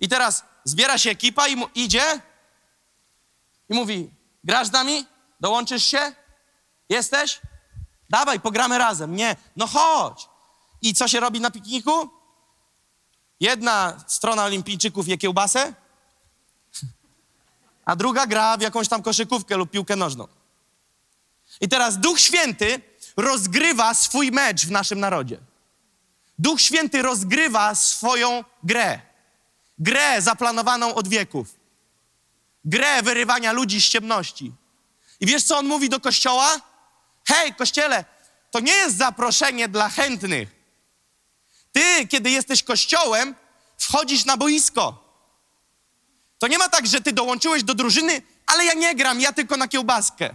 I teraz zbiera się ekipa i mu idzie i mówi, grasz z nami? Dołączysz się? Jesteś? Dawaj, pogramy razem. Nie, no chodź. I co się robi na pikniku? Jedna strona olimpijczyków je kiełbasę, a druga gra w jakąś tam koszykówkę lub piłkę nożną. I teraz Duch Święty rozgrywa swój mecz w naszym narodzie. Duch Święty rozgrywa swoją grę. Grę zaplanowaną od wieków. Grę wyrywania ludzi z ciemności. I wiesz, co on mówi do kościoła? Hej, kościele, to nie jest zaproszenie dla chętnych. Ty, kiedy jesteś kościołem, wchodzisz na boisko. To nie ma tak, że ty dołączyłeś do drużyny, ale ja nie gram, ja tylko na kiełbaskę.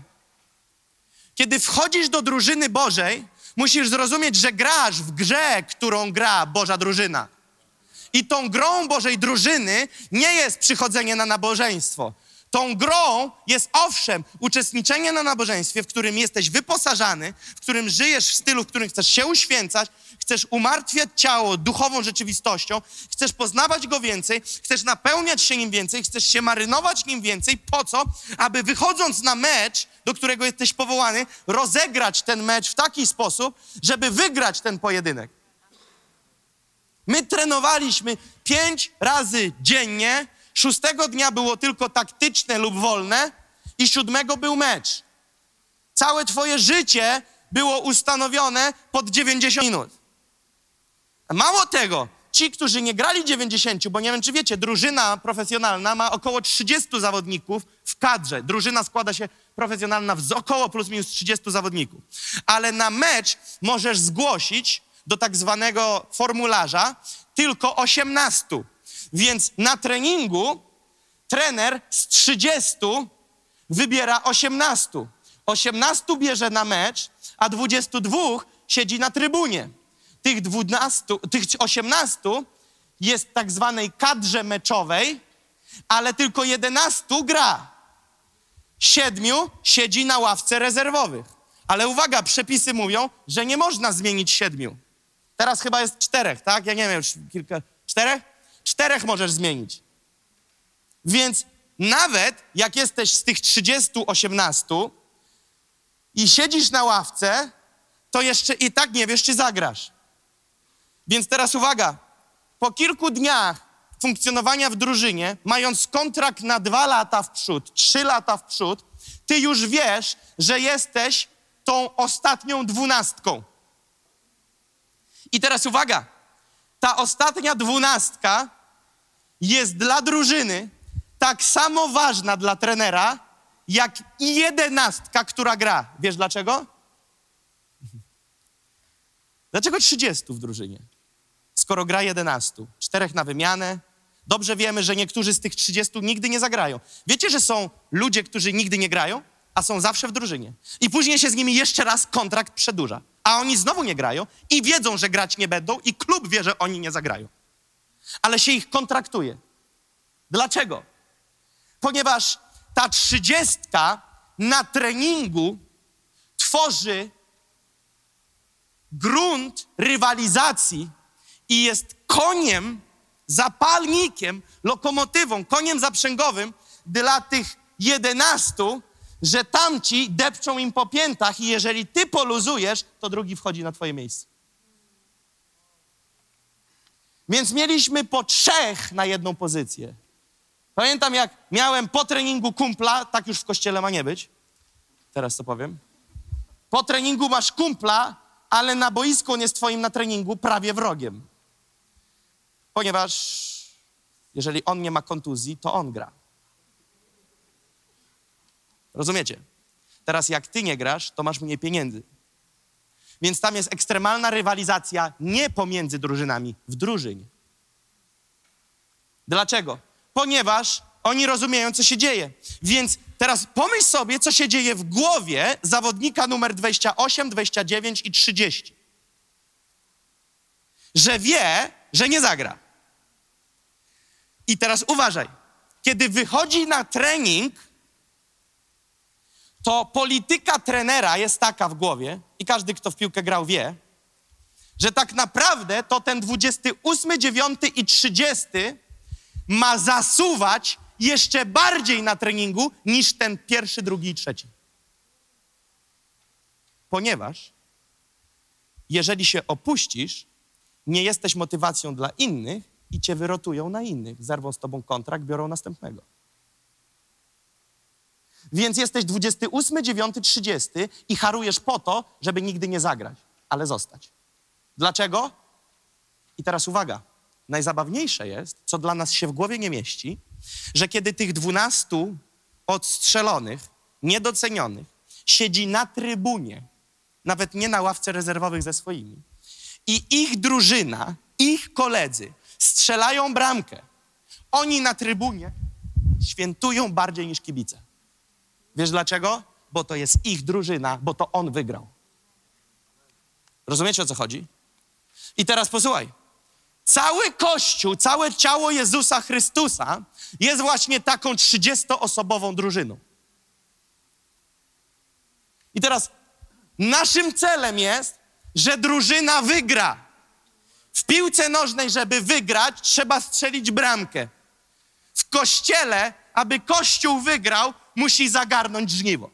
Kiedy wchodzisz do drużyny Bożej, musisz zrozumieć, że grasz w grze, którą gra Boża drużyna. I tą grą Bożej drużyny nie jest przychodzenie na nabożeństwo. Tą grą jest owszem uczestniczenie na nabożeństwie, w którym jesteś wyposażany, w którym żyjesz w stylu, w którym chcesz się uświęcać, chcesz umartwiać ciało duchową rzeczywistością, chcesz poznawać go więcej, chcesz napełniać się nim więcej, chcesz się marynować nim więcej. Po co? Aby wychodząc na mecz, do którego jesteś powołany, rozegrać ten mecz w taki sposób, żeby wygrać ten pojedynek. My trenowaliśmy pięć razy dziennie Szóstego dnia było tylko taktyczne lub wolne i siódmego był mecz. Całe twoje życie było ustanowione pod 90 minut. Mało tego, ci, którzy nie grali 90, bo nie wiem, czy wiecie, drużyna profesjonalna ma około 30 zawodników w kadrze. Drużyna składa się profesjonalna z około plus minus 30 zawodników. Ale na mecz możesz zgłosić do tak zwanego formularza tylko 18. Więc na treningu trener z 30 wybiera 18. 18 bierze na mecz, a 22 siedzi na trybunie. Tych, 12, tych 18 jest tak zwanej kadrze meczowej, ale tylko 11 gra. Siedmiu siedzi na ławce rezerwowych. Ale uwaga, przepisy mówią, że nie można zmienić siedmiu. Teraz chyba jest czterech, tak? Ja nie wiem, już kilka. Czterech? Czterech możesz zmienić. Więc nawet jak jesteś z tych 30, 18 i siedzisz na ławce, to jeszcze i tak nie wiesz, czy zagrasz. Więc teraz uwaga, po kilku dniach funkcjonowania w drużynie, mając kontrakt na dwa lata w przód, trzy lata w przód, ty już wiesz, że jesteś tą ostatnią dwunastką. I teraz uwaga, ta ostatnia dwunastka jest dla drużyny tak samo ważna dla trenera, jak i jedenastka, która gra. Wiesz dlaczego? Dlaczego 30 w drużynie? Skoro gra 11, czterech na wymianę. Dobrze wiemy, że niektórzy z tych 30 nigdy nie zagrają. Wiecie, że są ludzie, którzy nigdy nie grają, a są zawsze w drużynie. I później się z nimi jeszcze raz kontrakt przedłuża. A oni znowu nie grają i wiedzą, że grać nie będą i klub wie, że oni nie zagrają ale się ich kontraktuje. Dlaczego? Ponieważ ta trzydziestka na treningu tworzy grunt rywalizacji i jest koniem, zapalnikiem, lokomotywą, koniem zaprzęgowym dla tych jedenastu, że tamci depczą im po piętach i jeżeli ty poluzujesz, to drugi wchodzi na twoje miejsce. Więc mieliśmy po trzech na jedną pozycję. Pamiętam, jak miałem po treningu kumpla, tak już w kościele ma nie być. Teraz to powiem. Po treningu masz kumpla, ale na boisku on jest twoim na treningu prawie wrogiem. Ponieważ jeżeli on nie ma kontuzji, to on gra. Rozumiecie? Teraz jak ty nie grasz, to masz mniej pieniędzy. Więc tam jest ekstremalna rywalizacja nie pomiędzy drużynami, w drużynie. Dlaczego? Ponieważ oni rozumieją, co się dzieje. Więc teraz pomyśl sobie, co się dzieje w głowie zawodnika numer 28, 29 i 30. Że wie, że nie zagra. I teraz uważaj. Kiedy wychodzi na trening, to polityka trenera jest taka w głowie, i każdy, kto w piłkę grał, wie, że tak naprawdę to ten 28, 9 i 30 ma zasuwać jeszcze bardziej na treningu niż ten pierwszy, drugi i trzeci. Ponieważ jeżeli się opuścisz, nie jesteś motywacją dla innych i cię wyrotują na innych. Zerwą z tobą kontrakt, biorą następnego. Więc jesteś 28, 9, 30 i harujesz po to, żeby nigdy nie zagrać, ale zostać. Dlaczego? I teraz uwaga. Najzabawniejsze jest, co dla nas się w głowie nie mieści, że kiedy tych 12 odstrzelonych, niedocenionych, siedzi na trybunie, nawet nie na ławce rezerwowych ze swoimi, i ich drużyna, ich koledzy strzelają bramkę, oni na trybunie świętują bardziej niż kibice. Wiesz dlaczego? Bo to jest ich drużyna, bo to on wygrał. Rozumiecie o co chodzi? I teraz posłuchaj. Cały Kościół, całe ciało Jezusa Chrystusa jest właśnie taką 30-osobową drużyną. I teraz naszym celem jest, że drużyna wygra. W piłce nożnej, żeby wygrać, trzeba strzelić bramkę. W kościele, aby Kościół wygrał, musi zagarnąć żniwo.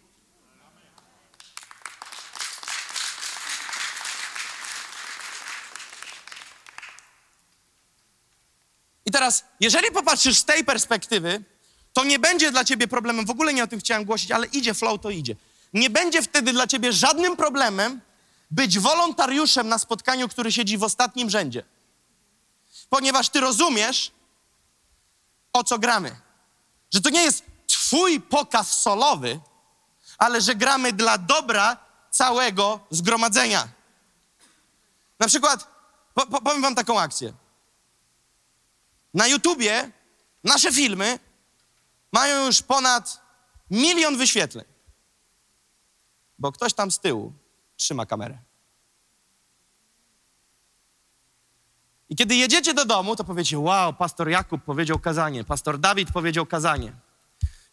I teraz, jeżeli popatrzysz z tej perspektywy, to nie będzie dla ciebie problemem, w ogóle nie o tym chciałem głosić, ale idzie flow, to idzie. Nie będzie wtedy dla ciebie żadnym problemem być wolontariuszem na spotkaniu, który siedzi w ostatnim rzędzie. Ponieważ ty rozumiesz, o co gramy. Że to nie jest twój pokaz solowy, ale że gramy dla dobra całego zgromadzenia. Na przykład, po, po, powiem wam taką akcję. Na YouTubie nasze filmy mają już ponad milion wyświetleń, bo ktoś tam z tyłu trzyma kamerę. I kiedy jedziecie do domu, to powiecie: Wow, pastor Jakub powiedział kazanie, pastor Dawid powiedział kazanie.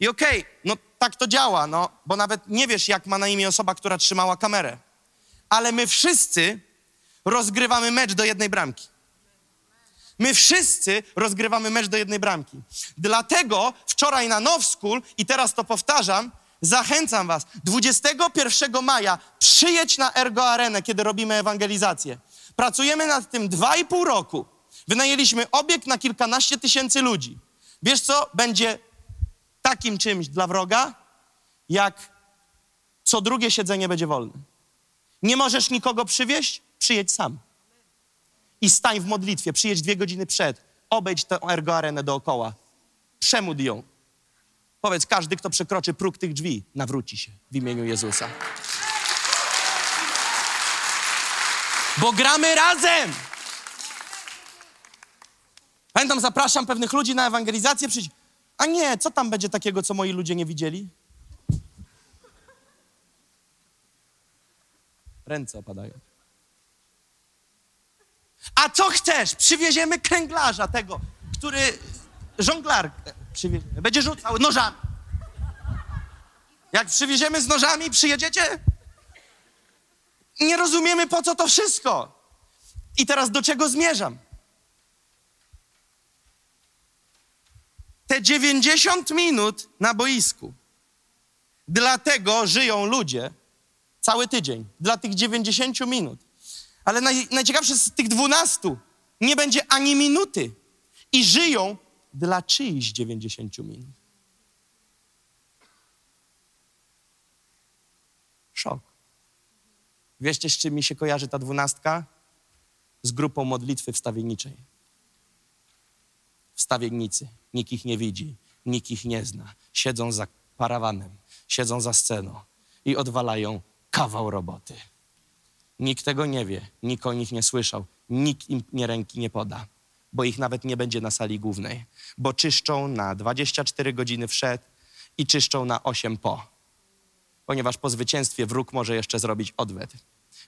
I okej, okay, no tak to działa, no, bo nawet nie wiesz, jak ma na imię osoba, która trzymała kamerę. Ale my wszyscy rozgrywamy mecz do jednej bramki. My wszyscy rozgrywamy mecz do jednej bramki. Dlatego wczoraj na Now School, i teraz to powtarzam, zachęcam was, 21 maja przyjedź na Ergo Arenę, kiedy robimy ewangelizację. Pracujemy nad tym dwa i pół roku. Wynajęliśmy obiekt na kilkanaście tysięcy ludzi. Wiesz co? Będzie takim czymś dla wroga, jak co drugie siedzenie będzie wolne. Nie możesz nikogo przywieźć? Przyjedź sam. I stań w modlitwie, przyjedź dwie godziny przed, obejdź tę ergo arenę dookoła, przemódl ją. Powiedz, każdy, kto przekroczy próg tych drzwi, nawróci się w imieniu Jezusa. Bo gramy razem! Pamiętam, zapraszam pewnych ludzi na ewangelizację, przyjdź. A nie, co tam będzie takiego, co moi ludzie nie widzieli? Ręce opadają. A co chcesz? Przywieziemy kręglarza tego, który żonglar przywieziemy. Będzie rzucał nożami. Jak przywieziemy z nożami, przyjedziecie? Nie rozumiemy, po co to wszystko. I teraz do czego zmierzam? Te 90 minut na boisku. Dlatego żyją ludzie cały tydzień. Dla tych 90 minut. Ale naj, najciekawsze z tych 12 nie będzie ani minuty. I żyją dla czyichś 90 minut. Szok. Wiecie, z czym mi się kojarzy ta dwunastka? Z grupą modlitwy wstawienniczej. Wstawiennicy. Nikt ich nie widzi, nikt ich nie zna. Siedzą za parawanem, siedzą za sceną i odwalają kawał roboty. Nikt tego nie wie, nikt o nich nie słyszał, nikt im nie ręki nie poda, bo ich nawet nie będzie na sali głównej, bo czyszczą na 24 godziny wszedł i czyszczą na 8 po ponieważ po zwycięstwie wróg może jeszcze zrobić odwet.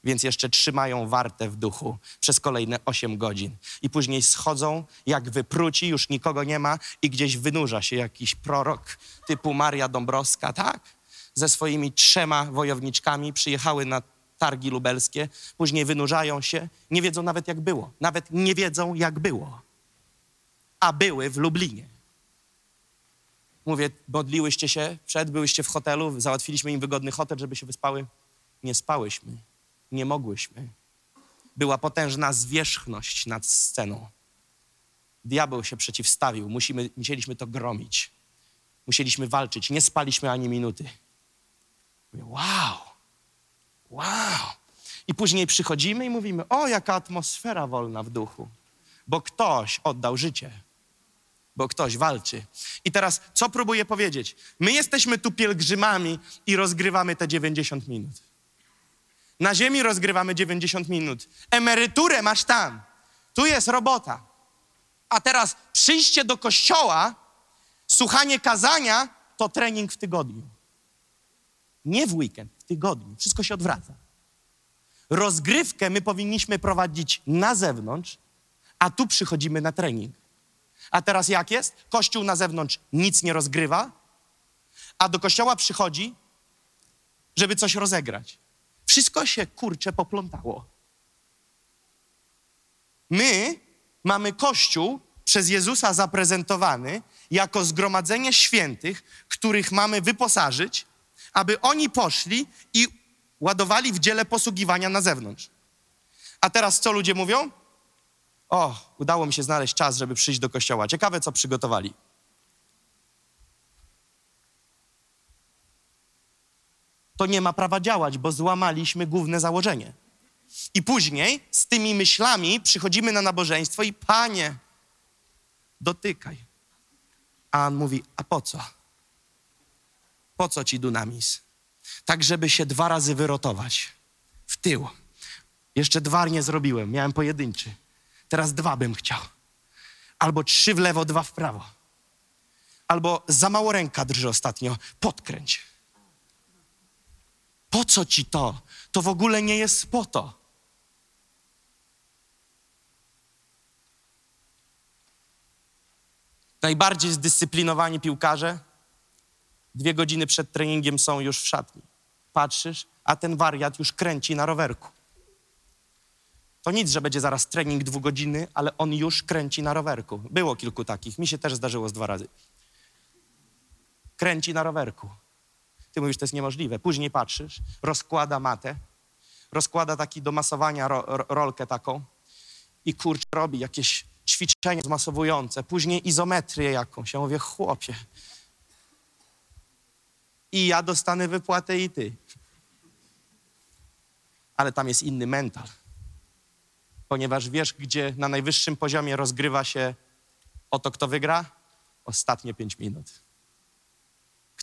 Więc jeszcze trzymają wartę w duchu przez kolejne 8 godzin. I później schodzą, jak wypruci, już nikogo nie ma i gdzieś wynurza się jakiś prorok typu Maria Dąbrowska, tak? Ze swoimi trzema wojowniczkami przyjechały na targi lubelskie, później wynurzają się, nie wiedzą nawet jak było. Nawet nie wiedzą jak było. A były w Lublinie. Mówię, modliłyście się przed, byłyście w hotelu, załatwiliśmy im wygodny hotel, żeby się wyspały. Nie spałyśmy, nie mogłyśmy. Była potężna zwierzchność nad sceną. Diabeł się przeciwstawił, musimy, musieliśmy to gromić. Musieliśmy walczyć, nie spaliśmy ani minuty. Mówię, wow, wow. I później przychodzimy i mówimy, o, jaka atmosfera wolna w duchu, bo ktoś oddał życie bo ktoś walczy. I teraz, co próbuję powiedzieć? My jesteśmy tu pielgrzymami i rozgrywamy te 90 minut. Na ziemi rozgrywamy 90 minut. Emeryturę masz tam. Tu jest robota. A teraz przyjście do kościoła, słuchanie kazania to trening w tygodniu. Nie w weekend, w tygodniu. Wszystko się odwraca. Rozgrywkę my powinniśmy prowadzić na zewnątrz, a tu przychodzimy na trening. A teraz jak jest? Kościół na zewnątrz nic nie rozgrywa, a do kościoła przychodzi, żeby coś rozegrać. Wszystko się kurcze poplątało. My mamy kościół przez Jezusa zaprezentowany jako zgromadzenie świętych, których mamy wyposażyć, aby oni poszli i ładowali w dziele posługiwania na zewnątrz. A teraz co ludzie mówią? O, udało mi się znaleźć czas, żeby przyjść do kościoła. Ciekawe, co przygotowali. To nie ma prawa działać, bo złamaliśmy główne założenie. I później z tymi myślami przychodzimy na nabożeństwo i panie, dotykaj. A on mówi, a po co? Po co ci dunamis? Tak, żeby się dwa razy wyrotować. W tył. Jeszcze dwa nie zrobiłem, miałem pojedynczy. Teraz dwa bym chciał. Albo trzy w lewo, dwa w prawo. Albo za mało ręka drży ostatnio, podkręć. Po co ci to? To w ogóle nie jest po to. Najbardziej zdyscyplinowani piłkarze dwie godziny przed treningiem są już w szatni. Patrzysz, a ten wariat już kręci na rowerku. To nic, że będzie zaraz trening dwugodzinny, ale on już kręci na rowerku. Było kilku takich, mi się też zdarzyło z dwa razy. Kręci na rowerku. Ty mówisz, to jest niemożliwe. Później patrzysz, rozkłada matę, rozkłada taki do masowania ro, ro, rolkę taką i kurczę robi jakieś ćwiczenie zmasowujące, później izometrię jakąś. Ja mówię, chłopie. I ja dostanę wypłatę i ty. Ale tam jest inny mental ponieważ wiesz, gdzie na najwyższym poziomie rozgrywa się o to, kto wygra? Ostatnie pięć minut.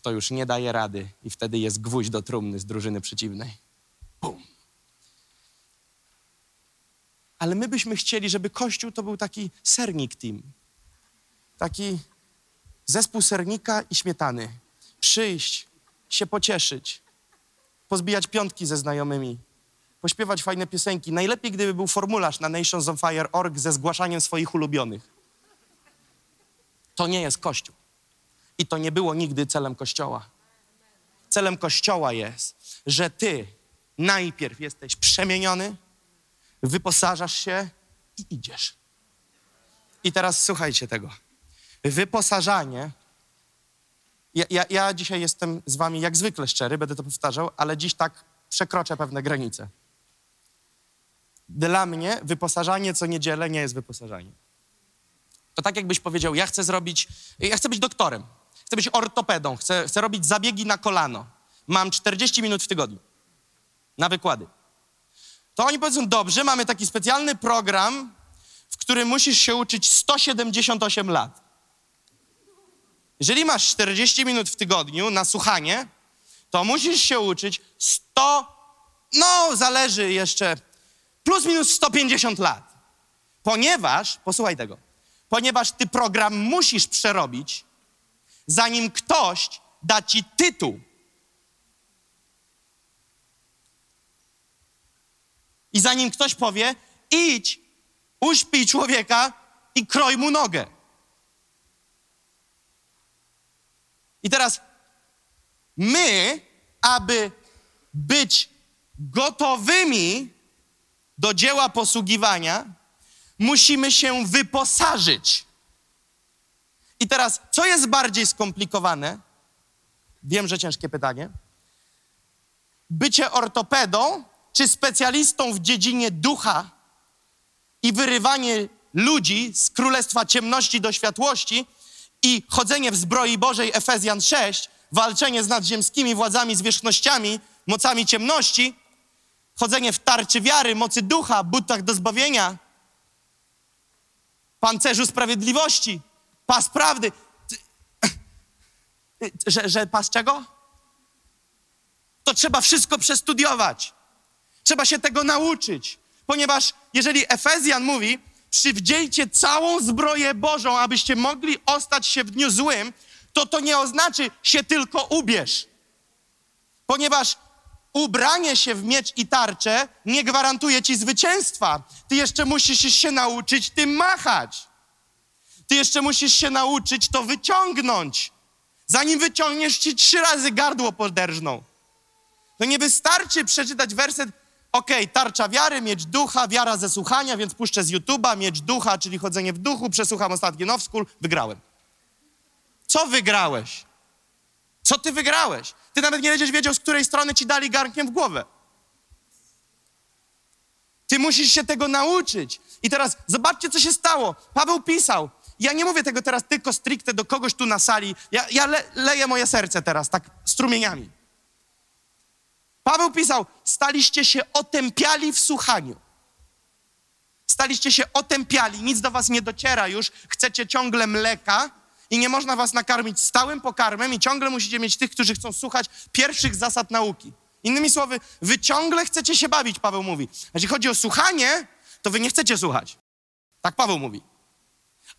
Kto już nie daje rady i wtedy jest gwóźdź do trumny z drużyny przeciwnej. Bum. Ale my byśmy chcieli, żeby Kościół to był taki sernik team. Taki zespół sernika i śmietany. Przyjść, się pocieszyć, pozbijać piątki ze znajomymi, pośpiewać fajne piosenki. Najlepiej, gdyby był formularz na nationsonfire.org ze zgłaszaniem swoich ulubionych. To nie jest Kościół. I to nie było nigdy celem Kościoła. celem Kościoła jest, że ty najpierw jesteś przemieniony, wyposażasz się i idziesz. I teraz słuchajcie tego. Wyposażanie. Ja, ja, ja dzisiaj jestem z wami jak zwykle szczery, będę to powtarzał, ale dziś tak przekroczę pewne granice. Dla mnie wyposażanie co niedzielę nie jest wyposażanie. To tak jakbyś powiedział, ja chcę zrobić, ja chcę być doktorem, chcę być ortopedą, chcę, chcę robić zabiegi na kolano. Mam 40 minut w tygodniu na wykłady. To oni powiedzą, dobrze, mamy taki specjalny program, w którym musisz się uczyć 178 lat. Jeżeli masz 40 minut w tygodniu na słuchanie, to musisz się uczyć 100, no zależy jeszcze, plus minus 150 lat. Ponieważ, posłuchaj tego, ponieważ ty program musisz przerobić, zanim ktoś da ci tytuł. I zanim ktoś powie, idź, uśpij człowieka i kroj mu nogę. I teraz my, aby być gotowymi do dzieła posługiwania, musimy się wyposażyć. I teraz, co jest bardziej skomplikowane? Wiem, że ciężkie pytanie. Bycie ortopedą czy specjalistą w dziedzinie ducha i wyrywanie ludzi z królestwa ciemności do światłości i chodzenie w zbroi Bożej Efezjan 6, walczenie z nadziemskimi władzami, zwierzchnościami, mocami ciemności, chodzenie w tarczy wiary, mocy ducha, butach do zbawienia, pancerzu sprawiedliwości, pas prawdy. Że, że pas czego? To trzeba wszystko przestudiować. Trzeba się tego nauczyć, ponieważ jeżeli Efezjan mówi, przywdziejcie całą zbroję Bożą, abyście mogli ostać się w dniu złym, to to nie oznacza się tylko ubierz. Ponieważ ubranie się w miecz i tarczę nie gwarantuje ci zwycięstwa. Ty jeszcze musisz się nauczyć tym machać. Ty jeszcze musisz się nauczyć to wyciągnąć. Zanim wyciągniesz ci trzy razy gardło poderżną. To nie wystarczy przeczytać werset Okej, okay, tarcza wiary, mieć ducha, wiara ze słuchania, więc puszczę z YouTube'a, mieć ducha, czyli chodzenie w duchu, przesłucham ostatni Now School, wygrałem. Co wygrałeś? Co ty wygrałeś? Ty nawet nie będziesz wiedział, z której strony ci dali garnkiem w głowę. Ty musisz się tego nauczyć. I teraz zobaczcie, co się stało. Paweł pisał. Ja nie mówię tego teraz tylko stricte do kogoś tu na sali. Ja, ja le, leję moje serce teraz, tak strumieniami. Paweł pisał, staliście się otępiali w słuchaniu. Staliście się otępiali, nic do was nie dociera już, chcecie ciągle mleka i nie można was nakarmić stałym pokarmem i ciągle musicie mieć tych, którzy chcą słuchać pierwszych zasad nauki. Innymi słowy, wy ciągle chcecie się bawić, Paweł mówi. Jeśli chodzi o słuchanie, to wy nie chcecie słuchać. Tak Paweł mówi.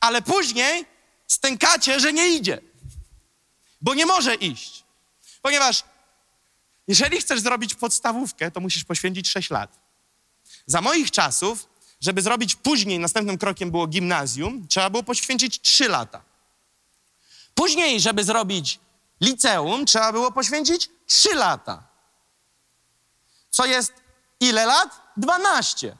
Ale później stękacie, że nie idzie. Bo nie może iść. Ponieważ jeżeli chcesz zrobić podstawówkę, to musisz poświęcić 6 lat. Za moich czasów, żeby zrobić później, następnym krokiem było gimnazjum, trzeba było poświęcić 3 lata. Później, żeby zrobić liceum, trzeba było poświęcić 3 lata. Co jest ile lat? 12.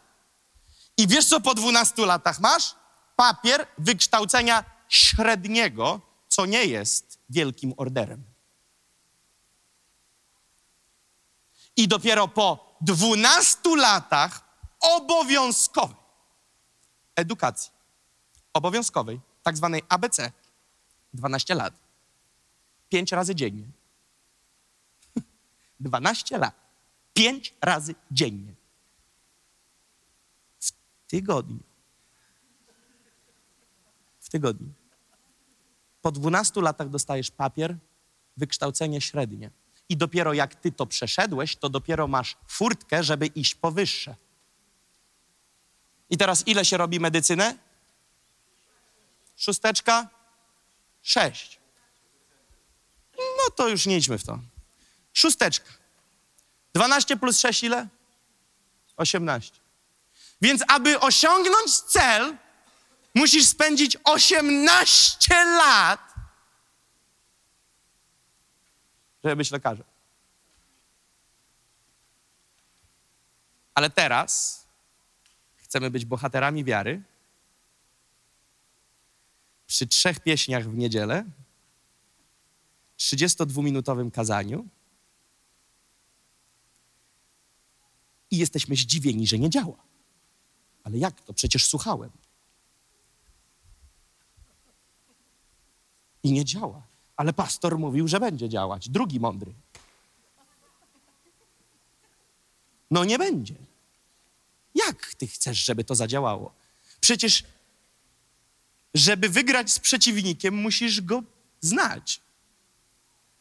I wiesz, co po 12 latach masz? Papier wykształcenia średniego, co nie jest wielkim orderem. I dopiero po 12 latach obowiązkowej edukacji, obowiązkowej, tak zwanej ABC, 12 lat, 5 razy dziennie. 12 lat, 5 razy dziennie. W tygodniu. W tygodniu. Po 12 latach dostajesz papier, wykształcenie średnie i dopiero jak ty to przeszedłeś, to dopiero masz furtkę, żeby iść powyższe. I teraz ile się robi medycynę? Szósteczka? Sześć. No to już nie idźmy w to. Szósteczka. 12 plus 6 ile? 18. Więc aby osiągnąć cel, musisz spędzić 18 lat, żeby być lekarzem. Ale teraz chcemy być bohaterami wiary. Przy trzech pieśniach w niedzielę, 32-minutowym kazaniu i jesteśmy zdziwieni, że nie działa. Ale jak to? Przecież słuchałem. I nie działa. Ale pastor mówił, że będzie działać. Drugi mądry. No nie będzie. Jak ty chcesz, żeby to zadziałało? Przecież, żeby wygrać z przeciwnikiem, musisz go znać.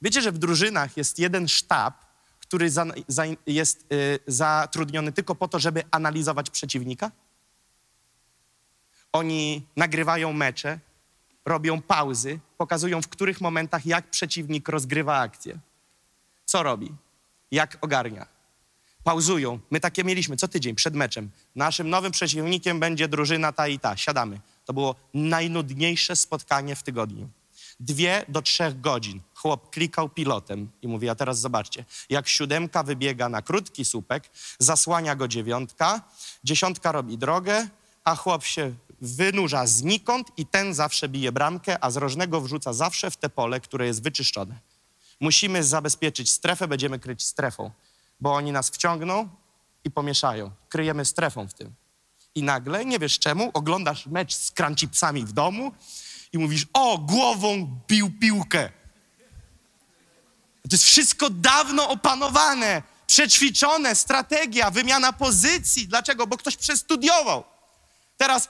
Wiecie, że w drużynach jest jeden sztab, który za, za, jest y, zatrudniony tylko po to, żeby analizować przeciwnika? Oni nagrywają mecze, robią pauzy, pokazują w których momentach jak przeciwnik rozgrywa akcję. Co robi? Jak ogarnia? Pauzują. My takie mieliśmy co tydzień przed meczem. Naszym nowym przeciwnikiem będzie drużyna ta i ta. Siadamy. To było najnudniejsze spotkanie w tygodniu. Dwie do trzech godzin. Chłop klikał pilotem i mówi, a teraz zobaczcie, jak siódemka wybiega na krótki słupek, zasłania go dziewiątka, dziesiątka robi drogę, a chłop się wynurza znikąd i ten zawsze bije bramkę, a z rożnego wrzuca zawsze w te pole, które jest wyczyszczone. Musimy zabezpieczyć strefę, będziemy kryć strefą, bo oni nas wciągną i pomieszają. Kryjemy strefą w tym. I nagle, nie wiesz czemu, oglądasz mecz z crunchypsami w domu i mówisz, o, głową bił piłkę. To jest wszystko dawno opanowane, przećwiczone, strategia, wymiana pozycji. Dlaczego? Bo ktoś przestudiował. Teraz,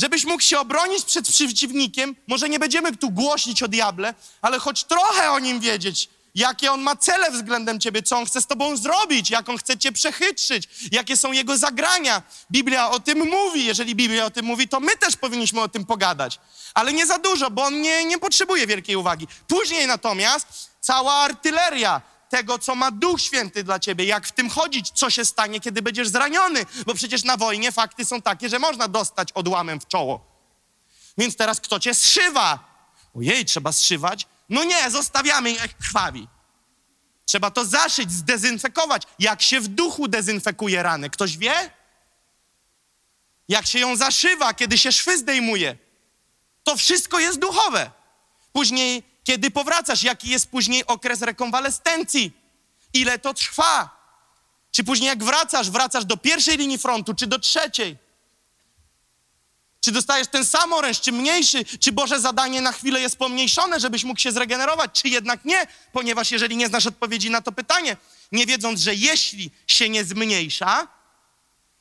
żebyś mógł się obronić przed przeciwnikiem, może nie będziemy tu głośnić o diable, ale choć trochę o nim wiedzieć, jakie on ma cele względem ciebie, co on chce z tobą zrobić, jak on chce cię przechytrzyć, jakie są jego zagrania. Biblia o tym mówi. Jeżeli Biblia o tym mówi, to my też powinniśmy o tym pogadać. Ale nie za dużo, bo on nie, nie potrzebuje wielkiej uwagi. Później natomiast cała artyleria tego, co ma Duch Święty dla ciebie, jak w tym chodzić, co się stanie, kiedy będziesz zraniony, bo przecież na wojnie fakty są takie, że można dostać odłamem w czoło. Więc teraz kto cię zszywa? Ojej, trzeba zszywać? No nie, zostawiamy, jak krwawi. Trzeba to zaszyć, zdezynfekować. Jak się w duchu dezynfekuje rany? Ktoś wie? Jak się ją zaszywa, kiedy się szwy zdejmuje? To wszystko jest duchowe. Później, kiedy powracasz, jaki jest później okres rekonwalescencji? Ile to trwa? Czy później jak wracasz, wracasz do pierwszej linii frontu, czy do trzeciej? Czy dostajesz ten sam oręż, czy mniejszy? Czy Boże zadanie na chwilę jest pomniejszone, żebyś mógł się zregenerować, czy jednak nie? Ponieważ jeżeli nie znasz odpowiedzi na to pytanie, nie wiedząc, że jeśli się nie zmniejsza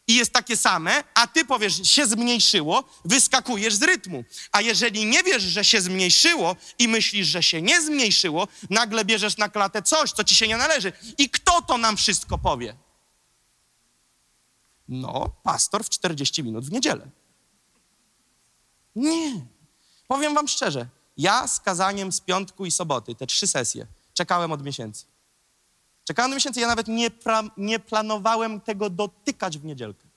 i jest takie same, a ty powiesz, się zmniejszyło, wyskakujesz z rytmu. A jeżeli nie wiesz, że się zmniejszyło i myślisz, że się nie zmniejszyło, nagle bierzesz na klatę coś, co ci się nie należy. I kto to nam wszystko powie? No, pastor w 40 minut w niedzielę. Nie. Powiem wam szczerze, ja z kazaniem z piątku i soboty, te trzy sesje, czekałem od miesięcy. Czekałem od miesięcy, ja nawet nie, pra, nie planowałem tego dotykać w niedzielkę.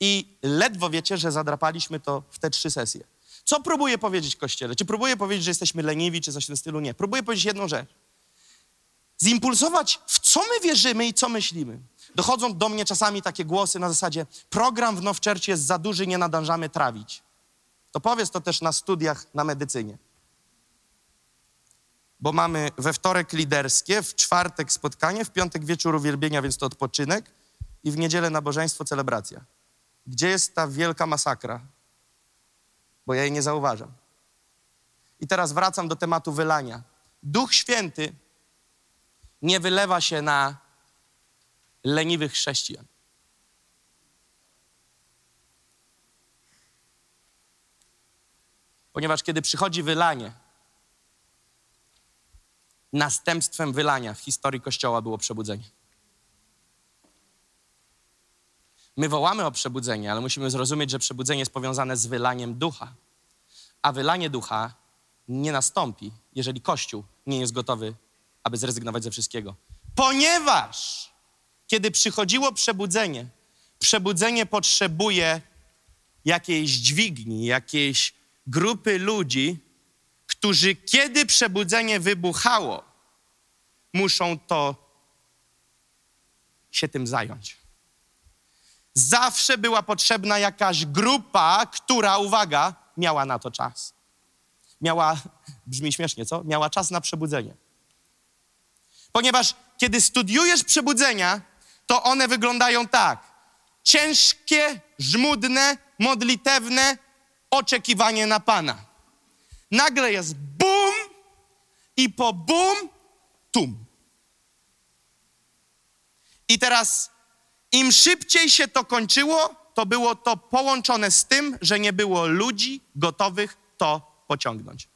I ledwo wiecie, że zadrapaliśmy to w te trzy sesje. Co próbuję powiedzieć Kościele? Czy próbuję powiedzieć, że jesteśmy leniwi, czy coś w tym stylu? Nie. Próbuję powiedzieć jedną rzecz. Zimpulsować, w co my wierzymy i co myślimy. Dochodzą do mnie czasami takie głosy na zasadzie program w Nowczercie jest za duży, nie nadążamy trawić. To powiedz to też na studiach na medycynie. Bo mamy we wtorek liderskie, w czwartek spotkanie, w piątek wieczór uwielbienia, więc to odpoczynek i w niedzielę nabożeństwo, celebracja. Gdzie jest ta wielka masakra? Bo ja jej nie zauważam. I teraz wracam do tematu wylania. Duch Święty nie wylewa się na leniwych chrześcijan. Ponieważ kiedy przychodzi wylanie, następstwem wylania w historii Kościoła było przebudzenie. My wołamy o przebudzenie, ale musimy zrozumieć, że przebudzenie jest powiązane z wylaniem ducha. A wylanie ducha nie nastąpi, jeżeli Kościół nie jest gotowy, aby zrezygnować ze wszystkiego. Ponieważ kiedy przychodziło przebudzenie, przebudzenie potrzebuje jakiejś dźwigni, jakiejś grupy ludzi, którzy kiedy przebudzenie wybuchało, muszą to się tym zająć. Zawsze była potrzebna jakaś grupa, która, uwaga, miała na to czas. Miała, brzmi śmiesznie, co? Miała czas na przebudzenie. Ponieważ kiedy studiujesz przebudzenia, to one wyglądają tak. Ciężkie, żmudne, modlitewne oczekiwanie na Pana. Nagle jest bum i po bum tum. I teraz im szybciej się to kończyło, to było to połączone z tym, że nie było ludzi gotowych to pociągnąć.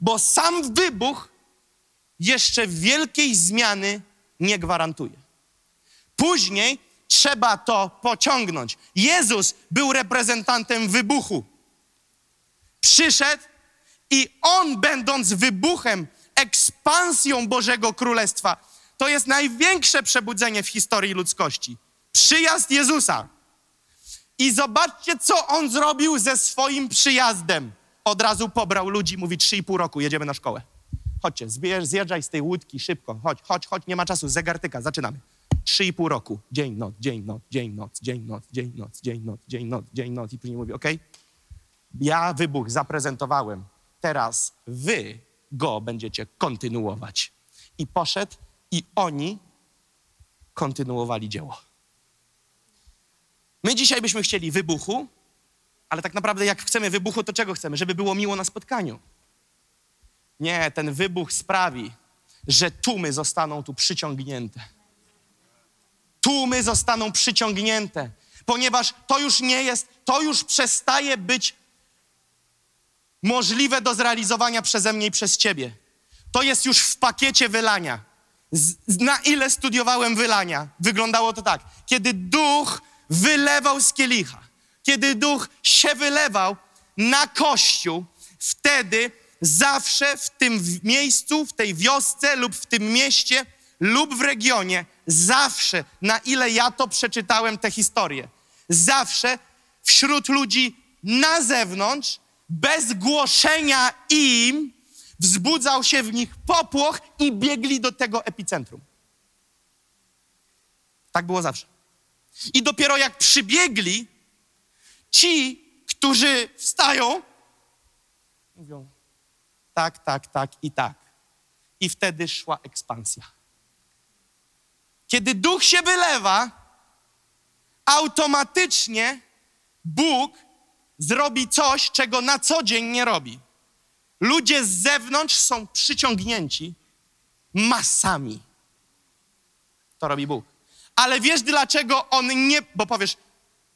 Bo sam wybuch jeszcze wielkiej zmiany nie gwarantuje. Później trzeba to pociągnąć. Jezus był reprezentantem wybuchu. Przyszedł i on, będąc wybuchem, ekspansją Bożego Królestwa, to jest największe przebudzenie w historii ludzkości. Przyjazd Jezusa. I zobaczcie, co on zrobił ze swoim przyjazdem. Od razu pobrał ludzi, mówi 3,5 roku, jedziemy na szkołę. Chodźcie, zjeżdżaj z tej łódki szybko, chodź, chodź, chodź, nie ma czasu, zegartyka, zaczynamy. Trzy i pół roku, dzień, noc, dzień, noc, dzień, noc, dzień, noc, dzień, noc, dzień, noc, dzień, noc, dzień, noc i później mówi, ok, ja wybuch zaprezentowałem, teraz wy go będziecie kontynuować. I poszedł i oni kontynuowali dzieło. My dzisiaj byśmy chcieli wybuchu, ale tak naprawdę jak chcemy wybuchu, to czego chcemy? Żeby było miło na spotkaniu. Nie, ten wybuch sprawi, że tłumy zostaną tu przyciągnięte. Tłumy zostaną przyciągnięte, ponieważ to już nie jest, to już przestaje być możliwe do zrealizowania przeze mnie i przez ciebie. To jest już w pakiecie wylania. Z, na ile studiowałem wylania? Wyglądało to tak. Kiedy duch wylewał z kielicha, kiedy duch się wylewał na kościół, wtedy zawsze w tym miejscu, w tej wiosce lub w tym mieście lub w regionie, zawsze, na ile ja to przeczytałem, tę historię, zawsze wśród ludzi na zewnątrz, bez głoszenia im, wzbudzał się w nich popłoch i biegli do tego epicentrum. Tak było zawsze. I dopiero jak przybiegli, ci, którzy wstają, mówią: tak, tak, tak i tak. I wtedy szła ekspansja. Kiedy duch się wylewa, automatycznie Bóg zrobi coś, czego na co dzień nie robi. Ludzie z zewnątrz są przyciągnięci masami. To robi Bóg. Ale wiesz dlaczego on nie, bo powiesz,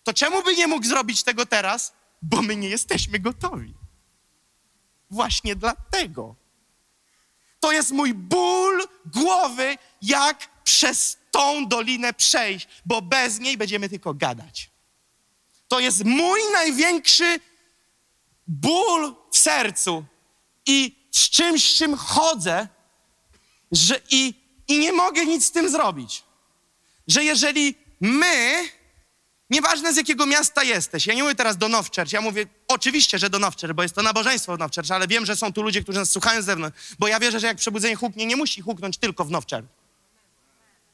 to czemu by nie mógł zrobić tego teraz? Bo my nie jesteśmy gotowi. Właśnie dlatego. To jest mój ból głowy, jak przez tą dolinę przejść, bo bez niej będziemy tylko gadać. To jest mój największy ból w sercu i z czymś, z czym chodzę, że i, i nie mogę nic z tym zrobić. Że jeżeli my Nieważne z jakiego miasta jesteś. Ja nie mówię teraz do Nowczercz. Ja mówię oczywiście, że do Nowczercz, bo jest to nabożeństwo w ale wiem, że są tu ludzie, którzy nas słuchają z zewnątrz. Bo ja wierzę, że jak przebudzenie huknie, nie musi huknąć tylko w Nowczercz.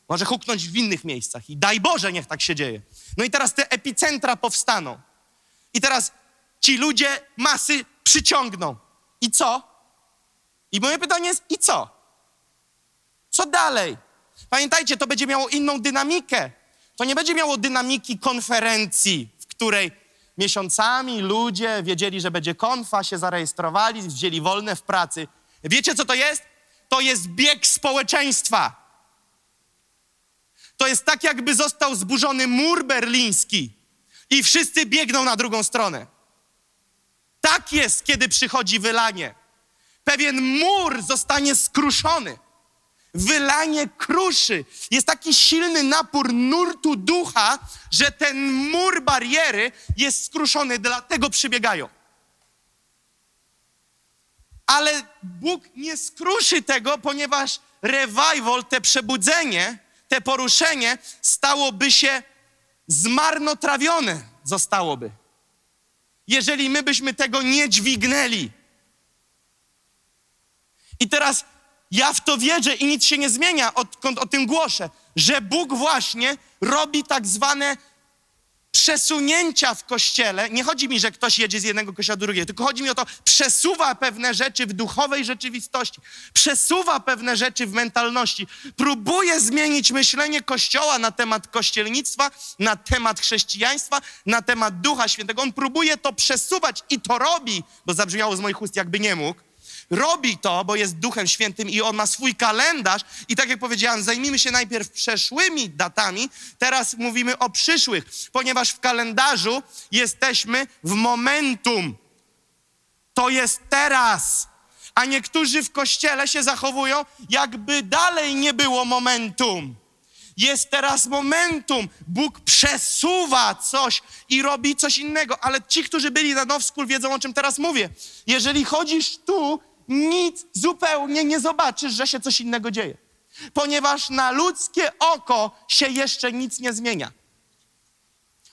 Może huknąć w innych miejscach. I daj Boże, niech tak się dzieje. No i teraz te epicentra powstaną. I teraz ci ludzie masy przyciągną. I co? I moje pytanie jest, i co? Co dalej? Pamiętajcie, to będzie miało inną dynamikę. To nie będzie miało dynamiki konferencji, w której miesiącami ludzie wiedzieli, że będzie konfa, się zarejestrowali, wzięli wolne w pracy. Wiecie, co to jest? To jest bieg społeczeństwa. To jest tak, jakby został zburzony mur berliński i wszyscy biegną na drugą stronę. Tak jest, kiedy przychodzi wylanie. Pewien mur zostanie skruszony wylanie kruszy. Jest taki silny napór nurtu ducha, że ten mur bariery jest skruszony, dlatego przybiegają. Ale Bóg nie skruszy tego, ponieważ revival, te przebudzenie, te poruszenie stałoby się zmarnotrawione, zostałoby. Jeżeli my byśmy tego nie dźwignęli. I teraz Ja w to wierzę i nic się nie zmienia, odkąd o tym głoszę, że Bóg właśnie robi tak zwane przesunięcia w kościele. Nie chodzi mi, że ktoś jedzie z jednego kościoła do drugiego, tylko chodzi mi o to, przesuwa pewne rzeczy w duchowej rzeczywistości, przesuwa pewne rzeczy w mentalności, próbuje zmienić myślenie kościoła na temat kościelnictwa, na temat chrześcijaństwa, na temat Ducha Świętego. On próbuje to przesuwać i to robi, bo zabrzmiało z moich ust, jakby nie mógł robi to, bo jest Duchem Świętym i on ma swój kalendarz. I tak jak powiedziałem, zajmijmy się najpierw przeszłymi datami, teraz mówimy o przyszłych, ponieważ w kalendarzu jesteśmy w momentum. To jest teraz. A niektórzy w kościele się zachowują, jakby dalej nie było momentum. Jest teraz momentum. Bóg przesuwa coś i robi coś innego. Ale ci, którzy byli na Now School, wiedzą, o czym teraz mówię. Jeżeli chodzisz tu, nic zupełnie nie zobaczysz, że się coś innego dzieje. Ponieważ na ludzkie oko się jeszcze nic nie zmienia.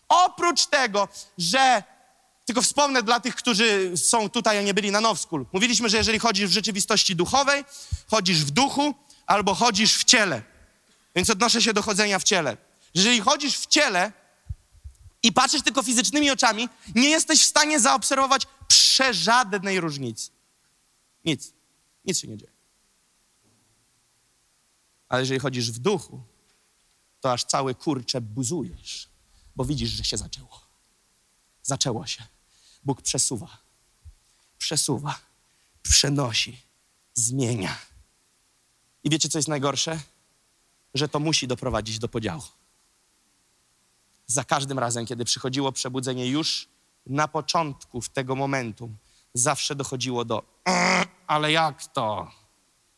Oprócz tego, że tylko wspomnę dla tych, którzy są tutaj, a nie byli na Now School. Mówiliśmy, że jeżeli chodzisz w rzeczywistości duchowej, chodzisz w duchu albo chodzisz w ciele. Więc odnoszę się do chodzenia w ciele. Jeżeli chodzisz w ciele i patrzysz tylko fizycznymi oczami, nie jesteś w stanie zaobserwować przeżadnej różnicy. Nic. Nic się nie dzieje. Ale jeżeli chodzisz w duchu, to aż cały kurcze buzujesz, bo widzisz, że się zaczęło. Zaczęło się. Bóg przesuwa, przesuwa, przenosi, zmienia. I wiecie, co jest najgorsze? Że to musi doprowadzić do podziału. Za każdym razem, kiedy przychodziło przebudzenie, już na początku w tego momentu, zawsze dochodziło do ale jak to?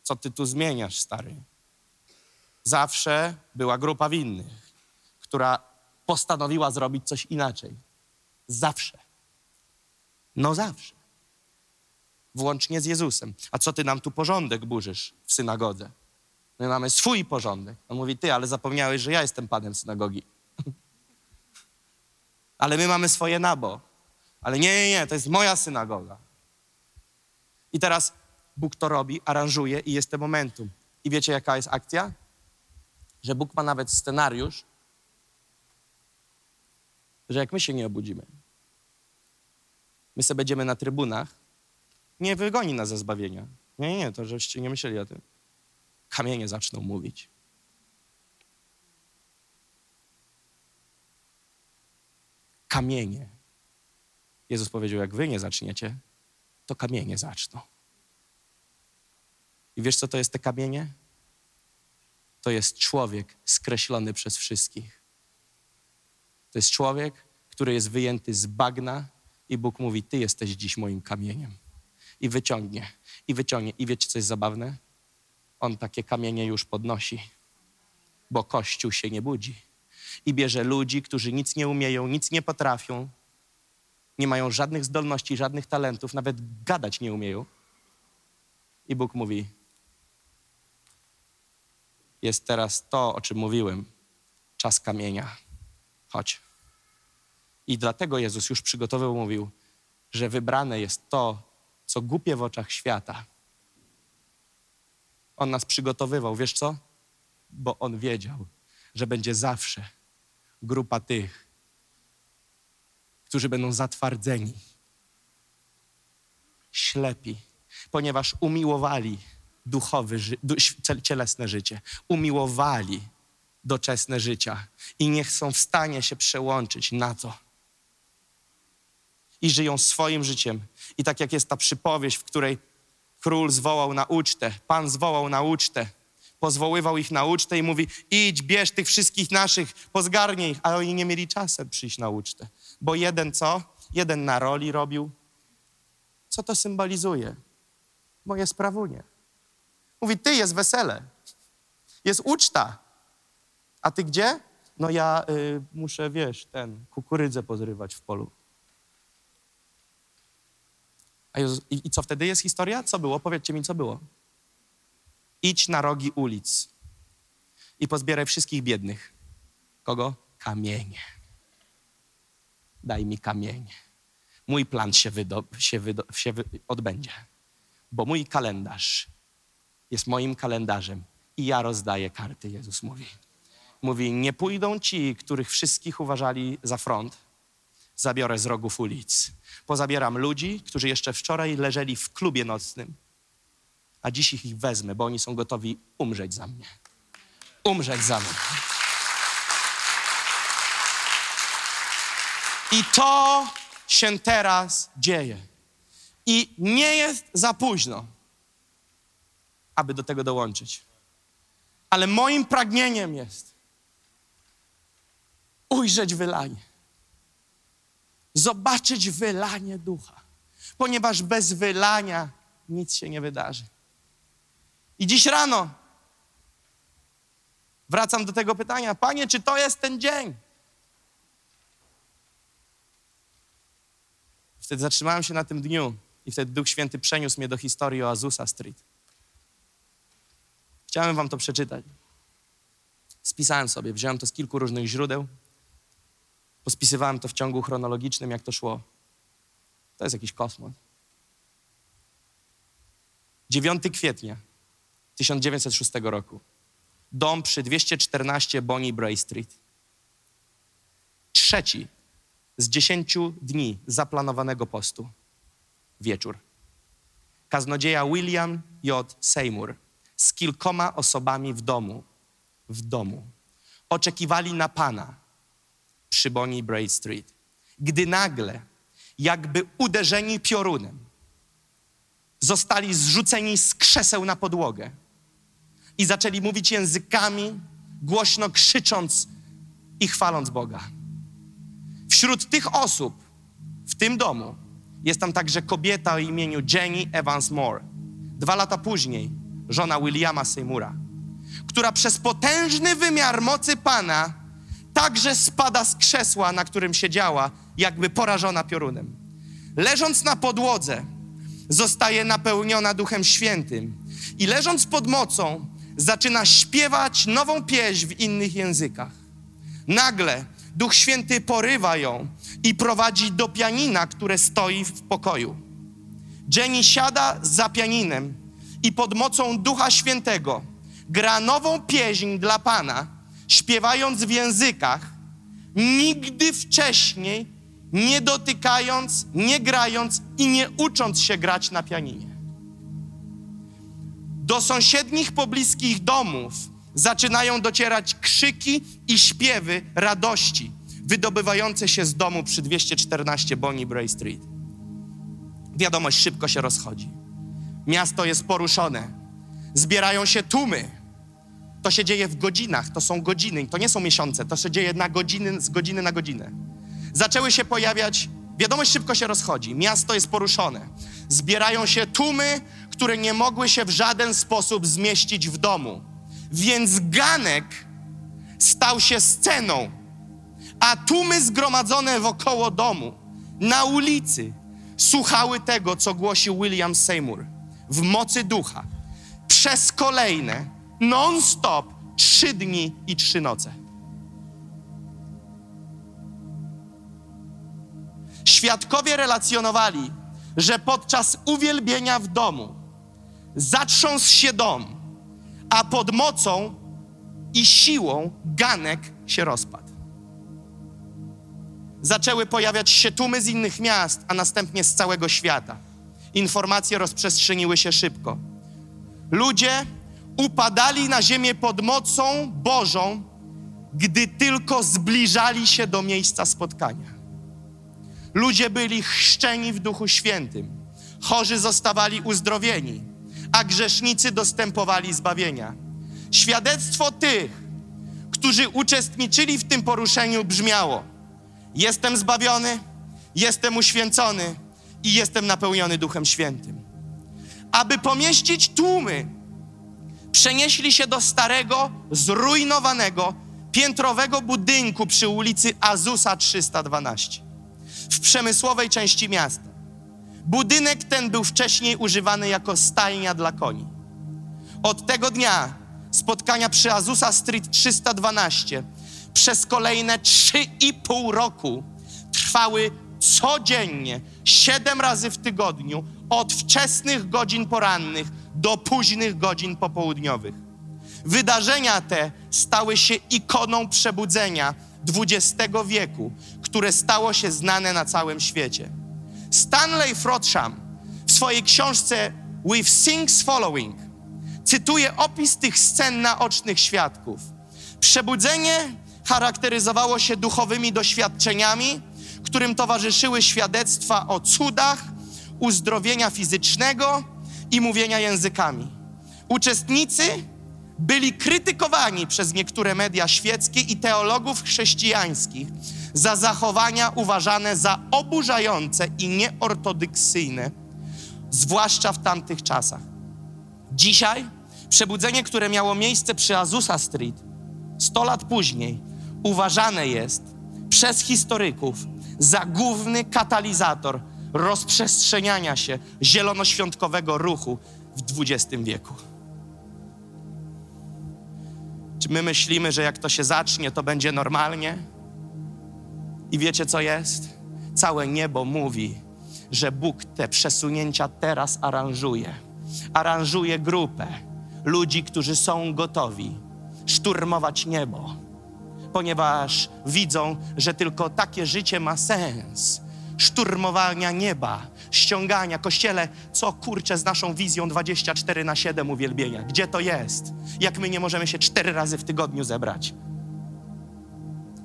Co ty tu zmieniasz, stary? Zawsze była grupa winnych, która postanowiła zrobić coś inaczej. Zawsze. No zawsze. Włącznie z Jezusem. A co ty nam tu porządek burzysz w synagodze? My mamy swój porządek. On mówi, ty, ale zapomniałeś, że ja jestem panem synagogi. ale my mamy swoje nabo. Ale nie, nie, nie, to jest moja synagoga. I teraz Bóg to robi, aranżuje i jest ten momentum. I wiecie, jaka jest akcja? Że Bóg ma nawet scenariusz, że jak my się nie obudzimy, my sobie będziemy na trybunach, nie wygoni nas ze zbawienia. Nie, nie, nie, to żeście nie myśleli o tym. Kamienie zaczną mówić. Kamienie. Jezus powiedział, jak wy nie zaczniecie, to kamienie zaczną. I wiesz, co to jest te kamienie? To jest człowiek skreślony przez wszystkich. To jest człowiek, który jest wyjęty z bagna i Bóg mówi, ty jesteś dziś moim kamieniem. I wyciągnie, i wyciągnie. I wiecie, co jest zabawne? On takie kamienie już podnosi, bo Kościół się nie budzi. I bierze ludzi, którzy nic nie umieją, nic nie potrafią, nie mają żadnych zdolności, żadnych talentów, nawet gadać nie umieją. I Bóg mówi: Jest teraz to, o czym mówiłem, czas kamienia. Chodź. I dlatego Jezus już przygotował, mówił, że wybrane jest to, co głupie w oczach świata. On nas przygotowywał, wiesz co? Bo on wiedział, że będzie zawsze grupa tych, którzy będą zatwardzeni, ślepi, ponieważ umiłowali duchowe, cielesne życie, umiłowali doczesne życia i nie chcą w stanie się przełączyć na to. I żyją swoim życiem. I tak jak jest ta przypowieść, w której król zwołał na ucztę, pan zwołał na ucztę, pozwoływał ich na ucztę i mówi: idź, bierz tych wszystkich naszych, pozgarnij ich, ale oni nie mieli czasem przyjść na ucztę. Bo jeden co? Jeden na roli robił. Co to symbolizuje? Moje sprawunie. Mówi, ty jest wesele, jest uczta. A ty gdzie? No ja y, muszę, wiesz, ten, kukurydzę pozrywać w polu. A Jezus, i, I co wtedy jest historia? Co było? Powiedzcie mi, co było. Idź na rogi ulic i pozbieraj wszystkich biednych. Kogo? Kamienie daj mi kamień. Mój plan się, wydo, się, wydo, się wy, odbędzie, bo mój kalendarz jest moim kalendarzem i ja rozdaję karty, Jezus mówi. Mówi, nie pójdą ci, których wszystkich uważali za front, zabiorę z rogów ulic. Pozabieram ludzi, którzy jeszcze wczoraj leżeli w klubie nocnym, a dziś ich wezmę, bo oni są gotowi umrzeć za mnie. Umrzeć za mnie. I to się teraz dzieje. I nie jest za późno, aby do tego dołączyć. Ale moim pragnieniem jest ujrzeć wylanie. Zobaczyć wylanie ducha. Ponieważ bez wylania nic się nie wydarzy. I dziś rano wracam do tego pytania: Panie, czy to jest ten dzień? Wtedy zatrzymałem się na tym dniu i wtedy Duch Święty przeniósł mnie do historii o Azusa Street. Chciałem wam to przeczytać. Spisałem sobie, wziąłem to z kilku różnych źródeł. Pospisywałem to w ciągu chronologicznym, jak to szło. To jest jakiś kosmos. 9 kwietnia 1906 roku. Dom przy 214 Bonnie Bray Street. Trzeci z dziesięciu dni zaplanowanego postu. Wieczór. Kaznodzieja William J. Seymour z kilkoma osobami w domu, w domu, oczekiwali na Pana przy Bonnie Bray Street, gdy nagle, jakby uderzeni piorunem, zostali zrzuceni z krzeseł na podłogę i zaczęli mówić językami, głośno krzycząc i chwaląc Boga. Wśród tych osób w tym domu jest tam także kobieta o imieniu Jenny Evans Moore. Dwa lata później żona Williama Seymoura, która przez potężny wymiar mocy Pana także spada z krzesła, na którym siedziała, jakby porażona piorunem. Leżąc na podłodze, zostaje napełniona Duchem Świętym i leżąc pod mocą, zaczyna śpiewać nową pieśń w innych językach. Nagle Duch Święty porywa ją i prowadzi do pianina, które stoi w pokoju. Jenny siada za pianinem i pod mocą Ducha Świętego gra nową pieśń dla Pana, śpiewając w językach, nigdy wcześniej nie dotykając, nie grając i nie ucząc się grać na pianinie. Do sąsiednich pobliskich domów zaczynają docierać krzyki i śpiewy radości wydobywające się z domu przy 214 Bonnie Bray Street. Wiadomość szybko się rozchodzi. Miasto jest poruszone. Zbierają się tłumy. To się dzieje w godzinach, to są godziny, to nie są miesiące, to się dzieje na godziny, z godziny na godzinę. Zaczęły się pojawiać, wiadomość szybko się rozchodzi, miasto jest poruszone. Zbierają się tłumy, które nie mogły się w żaden sposób zmieścić w domu. Więc ganek stał się sceną, a tłumy zgromadzone wokoło domu, na ulicy, słuchały tego, co głosił William Seymour w mocy ducha przez kolejne non-stop trzy dni i trzy noce. Świadkowie relacjonowali, że podczas uwielbienia w domu zatrząsł się dom, a pod mocą i siłą ganek się rozpadł. Zaczęły pojawiać się tłumy z innych miast, a następnie z całego świata. Informacje rozprzestrzeniły się szybko. Ludzie upadali na ziemię pod mocą Bożą, gdy tylko zbliżali się do miejsca spotkania. Ludzie byli chrzczeni w Duchu Świętym, chorzy zostawali uzdrowieni, a grzesznicy dostępowali zbawienia. Świadectwo tych, którzy uczestniczyli w tym poruszeniu, brzmiało: Jestem zbawiony, jestem uświęcony i jestem napełniony Duchem Świętym. Aby pomieścić tłumy, przenieśli się do starego, zrujnowanego, piętrowego budynku przy ulicy Azusa 312 w przemysłowej części miasta. Budynek ten był wcześniej używany jako stajnia dla koni. Od tego dnia spotkania przy Azusa Street 312 przez kolejne 3,5 roku trwały codziennie, siedem razy w tygodniu, od wczesnych godzin porannych do późnych godzin popołudniowych. Wydarzenia te stały się ikoną przebudzenia XX wieku, które stało się znane na całym świecie. Stanley Frodsham w swojej książce With Things Following cytuje opis tych scen naocznych świadków. Przebudzenie charakteryzowało się duchowymi doświadczeniami, którym towarzyszyły świadectwa o cudach, uzdrowienia fizycznego i mówienia językami. Uczestnicy byli krytykowani przez niektóre media świeckie i teologów chrześcijańskich za zachowania uważane za oburzające i nieortodoksyjne, zwłaszcza w tamtych czasach. Dzisiaj przebudzenie, które miało miejsce przy Azusa Street 100 lat później, uważane jest przez historyków za główny katalizator rozprzestrzeniania się zielonoświątkowego ruchu w XX wieku. Czy my myślimy, że jak to się zacznie, to będzie normalnie? I wiecie co jest? Całe niebo mówi, że Bóg te przesunięcia teraz aranżuje. Aranżuje grupę ludzi, którzy są gotowi szturmować niebo, ponieważ widzą, że tylko takie życie ma sens. Szturmowania nieba, ściągania. Kościele, co kurczę z naszą wizją 24 na 7 uwielbienia? Gdzie to jest? Jak my nie możemy się cztery razy w tygodniu zebrać?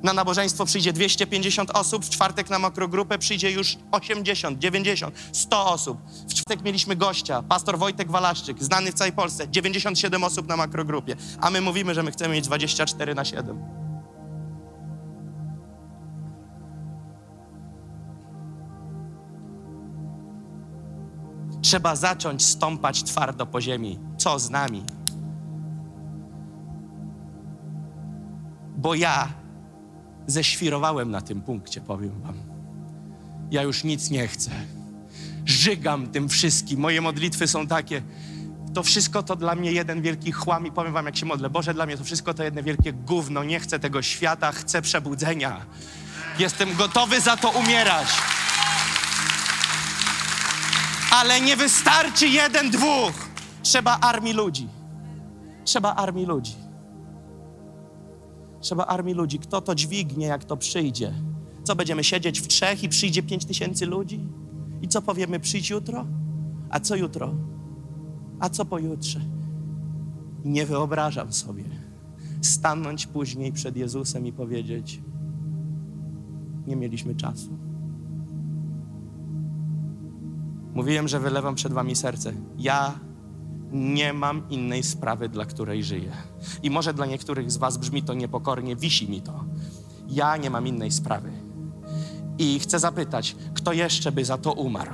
Na nabożeństwo przyjdzie 250 osób, w czwartek na makrogrupę przyjdzie już 80, 90, 100 osób. W czwartek mieliśmy gościa, pastor Wojtek Walaszczyk, znany w całej Polsce, 97 osób na makrogrupie, a my mówimy, że my chcemy mieć 24 na 7. Trzeba zacząć stąpać twardo po ziemi. Co z nami? Bo ja ześwirowałem na tym punkcie, powiem wam. Ja już nic nie chcę. Żygam tym wszystkim. Moje modlitwy są takie. To wszystko to dla mnie jeden wielki chłam i powiem wam, jak się modlę. Boże, dla mnie to wszystko to jedno wielkie gówno. Nie chcę tego świata, chcę przebudzenia. Jestem gotowy za to umierać. Ale nie wystarczy jeden, dwóch. Trzeba armii ludzi. Trzeba armii ludzi. Trzeba armii ludzi. Kto to dźwignie, jak to przyjdzie? Co, będziemy siedzieć w trzech i przyjdzie pięć tysięcy ludzi? I co powiemy, przyjdź jutro? A co jutro? A co pojutrze? Nie wyobrażam sobie stanąć później przed Jezusem i powiedzieć: Nie mieliśmy czasu. Mówiłem, że wylewam przed Wami serce. Ja nie mam innej sprawy, dla której żyję. I może dla niektórych z Was brzmi to niepokornie, wisi mi to. Ja nie mam innej sprawy. I chcę zapytać, kto jeszcze by za to umarł?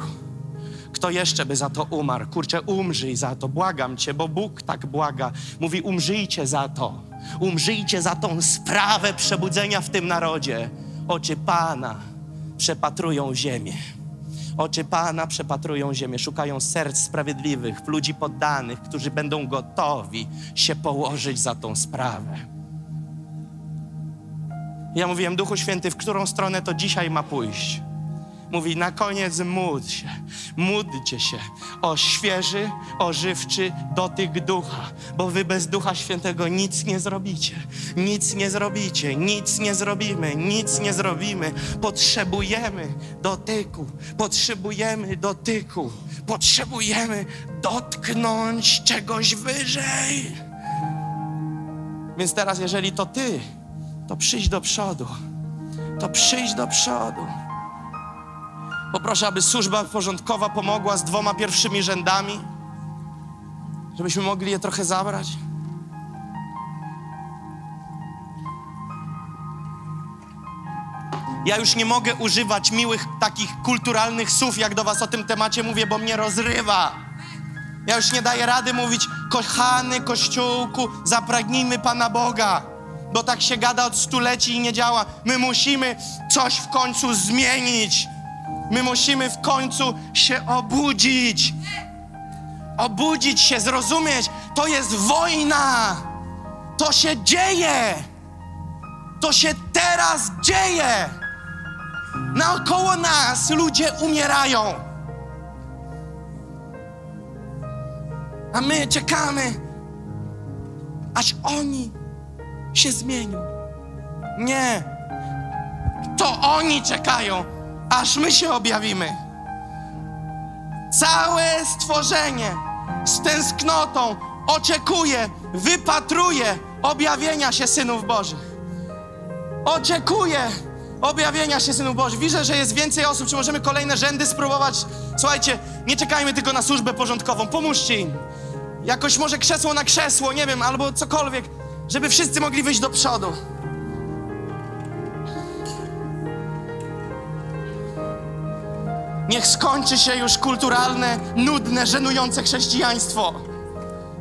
Kto jeszcze by za to umarł? Kurczę, umrzyj za to, błagam Cię, bo Bóg tak błaga. Mówi, umrzyjcie za to. Umrzyjcie za tą sprawę przebudzenia w tym narodzie. Oczy Pana przepatrują ziemię. Oczy Pana przepatrują ziemię, szukają serc sprawiedliwych, ludzi poddanych, którzy będą gotowi się położyć za tą sprawę. Ja mówiłem, Duchu Święty, w którą stronę to dzisiaj ma pójść? Mówi, na koniec módl się, módlcie się o świeży, ożywczy dotyk ducha, bo wy bez Ducha Świętego nic nie zrobicie, nic nie zrobicie, nic nie zrobimy, nic nie zrobimy. Potrzebujemy dotyku, potrzebujemy dotyku, potrzebujemy dotknąć czegoś wyżej. Więc teraz, jeżeli to ty, to przyjdź do przodu, to przyjdź do przodu. Poproszę, aby służba porządkowa pomogła z dwoma pierwszymi rzędami, żebyśmy mogli je trochę zabrać. Ja już nie mogę używać miłych takich kulturalnych słów, jak do was o tym temacie mówię, bo mnie rozrywa. Ja już nie daję rady mówić, kochany Kościółku, zapragnijmy Pana Boga, bo tak się gada od stuleci i nie działa. My musimy coś w końcu zmienić. My musimy w końcu się obudzić. Obudzić się, zrozumieć, to jest wojna. To się dzieje. To się teraz dzieje. Naokoło nas ludzie umierają. A my czekamy, aż oni się zmienią. Nie. To oni czekają, aż my się objawimy. Całe stworzenie z tęsknotą oczekuje, wypatruje objawienia się synów Bożych. Oczekuje objawienia się synów Bożych. Widzę, że jest więcej osób. Czy możemy kolejne rzędy spróbować? Słuchajcie, nie czekajmy tylko na służbę porządkową. Pomóżcie im. Jakoś może krzesło na krzesło, nie wiem, albo cokolwiek, żeby wszyscy mogli wyjść do przodu. Niech skończy się już kulturalne, nudne, żenujące chrześcijaństwo.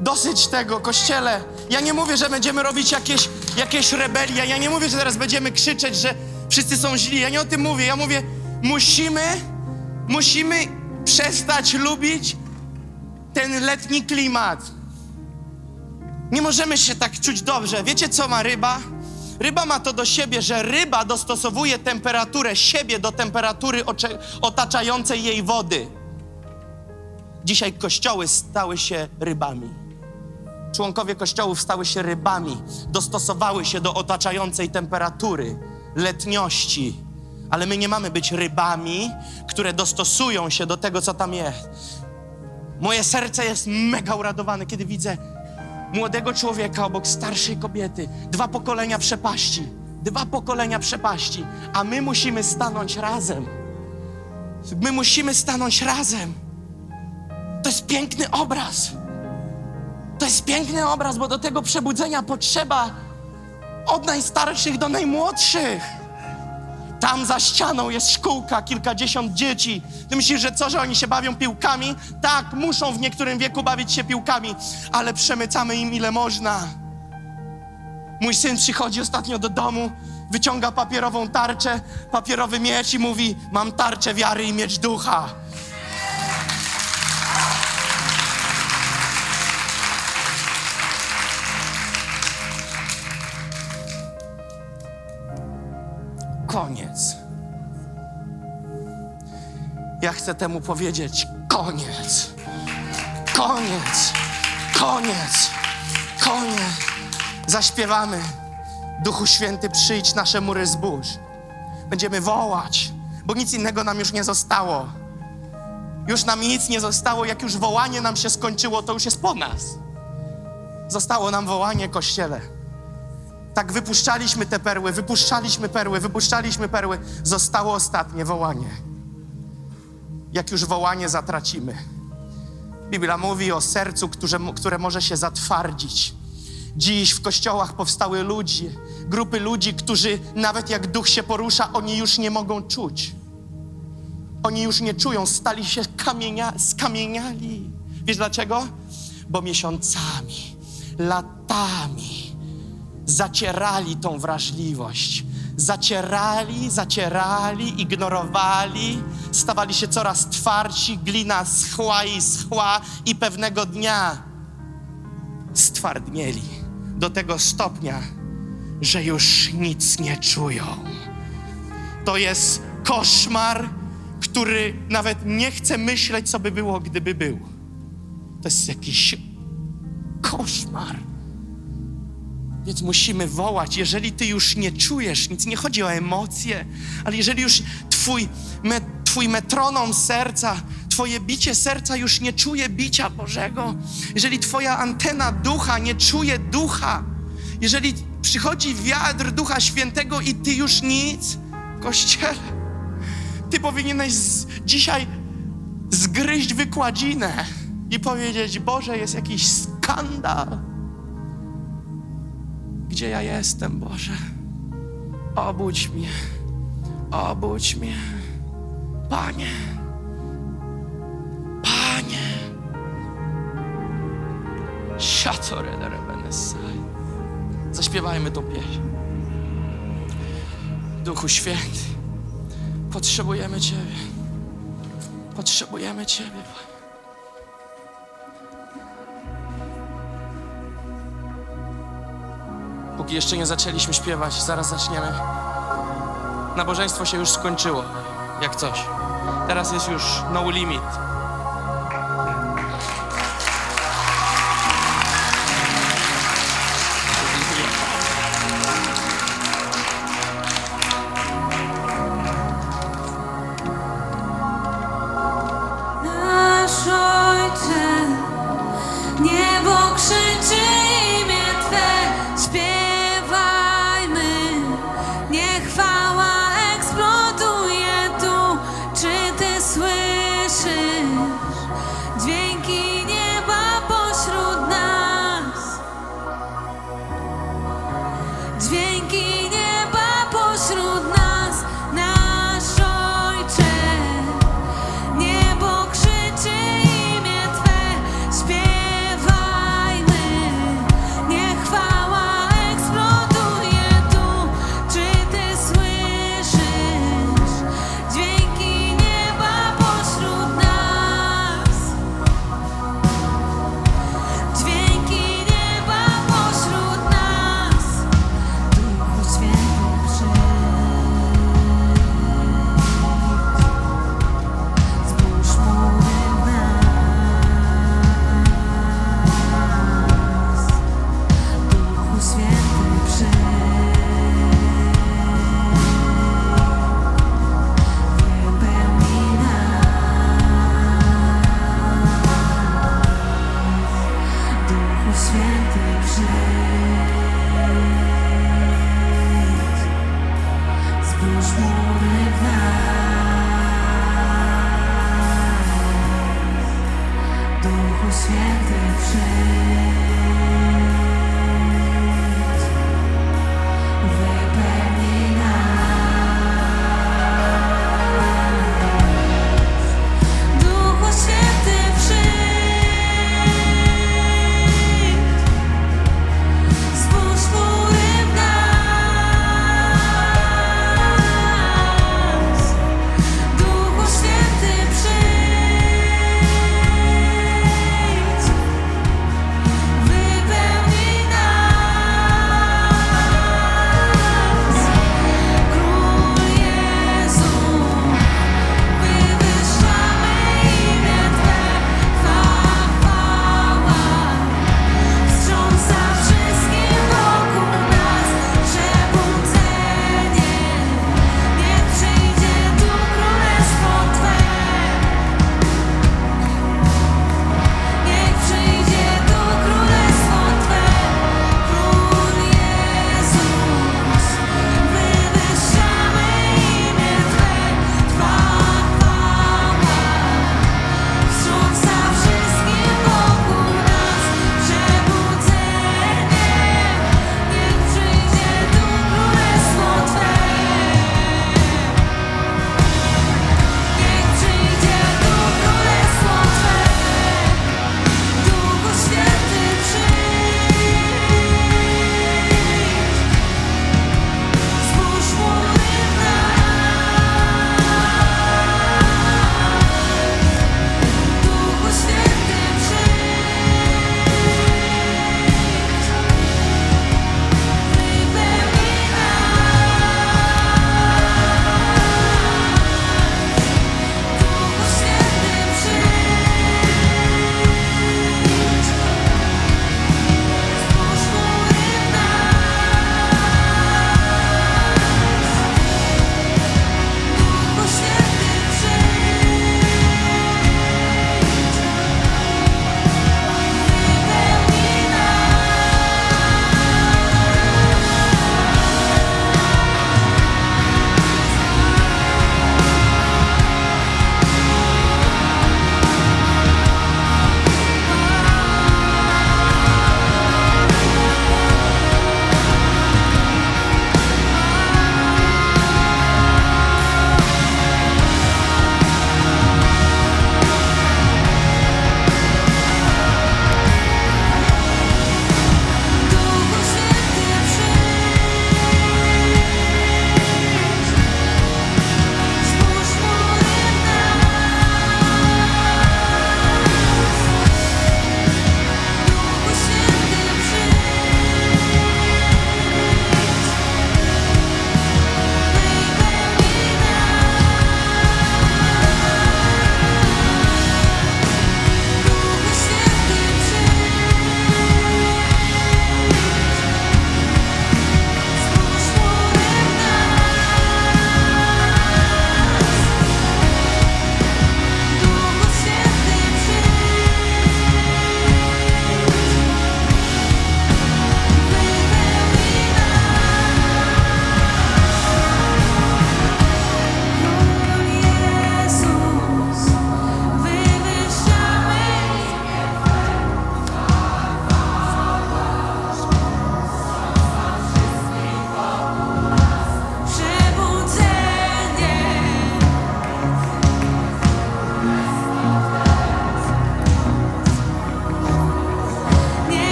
Dosyć tego, kościele. Ja nie mówię, że będziemy robić jakieś, jakieś rebelie. Ja nie mówię, że teraz będziemy krzyczeć, że wszyscy są źli. Ja nie o tym mówię. Ja mówię, musimy, musimy przestać lubić ten letni klimat. Nie możemy się tak czuć dobrze. Wiecie, co ma ryba? Ryba ma to do siebie, że ryba dostosowuje temperaturę siebie do temperatury otaczającej jej wody. Dzisiaj kościoły stały się rybami. Członkowie kościołów stały się rybami, dostosowały się do otaczającej temperatury, letniości. Ale my nie mamy być rybami, które dostosują się do tego, co tam jest. Moje serce jest mega uradowane, kiedy widzę młodego człowieka obok starszej kobiety. Dwa pokolenia przepaści. Dwa pokolenia przepaści. A my musimy stanąć razem. My musimy stanąć razem. To jest piękny obraz. To jest piękny obraz, bo do tego przebudzenia potrzeba od najstarszych do najmłodszych. Tam za ścianą jest szkółka, kilkadziesiąt dzieci. Ty myślisz, że co, że oni się bawią piłkami? Tak, muszą w niektórym wieku bawić się piłkami, ale przemycamy im ile można. Mój syn przychodzi ostatnio do domu, wyciąga papierową tarczę, papierowy miecz i mówi: Mam tarczę wiary i miecz ducha. Koniec. Ja chcę temu powiedzieć: koniec. Koniec. Koniec. Koniec. Zaśpiewamy. Duchu Święty, przyjdź, nasze mury zbóż. Będziemy wołać, bo nic innego nam już nie zostało. Już nam nic nie zostało. Jak już wołanie nam się skończyło, to już jest po nas. Zostało nam wołanie, kościele. Tak wypuszczaliśmy te perły, wypuszczaliśmy perły, wypuszczaliśmy perły. Zostało ostatnie wołanie. Jak już wołanie zatracimy. Biblia mówi o sercu, które, które może się zatwardzić. Dziś w kościołach powstały ludzie, grupy ludzi, którzy nawet jak duch się porusza, oni już nie mogą czuć. Oni już nie czują, stali się kamienia, skamieniali. Wiesz dlaczego? Bo miesiącami, latami zacierali tą wrażliwość. Zacierali, zacierali, ignorowali, stawali się coraz twardsi, glina schła i schła i pewnego dnia stwardnieli do tego stopnia, że już nic nie czują. To jest koszmar, który nawet nie chce myśleć, co by było, gdyby był. To jest jakiś koszmar. Więc musimy wołać, jeżeli ty już nie czujesz nic, nie chodzi o emocje, ale jeżeli już twój, me, twój metronom serca, twoje bicie serca już nie czuje bicia Bożego, jeżeli twoja antena ducha nie czuje ducha, jeżeli przychodzi wiatr Ducha Świętego i ty już nic, Kościele, ty powinieneś z, dzisiaj zgryźć wykładzinę i powiedzieć, Boże, jest jakiś skandal. Gdzie ja jestem, Boże? Obudź mnie, obudź mnie, Panie, Panie. Zaśpiewajmy tą pieśń. Duchu Święty, potrzebujemy Ciebie. Potrzebujemy Ciebie, Póki jeszcze nie zaczęliśmy śpiewać, zaraz zaczniemy. Nabożeństwo się już skończyło, jak coś. Teraz jest już no limit.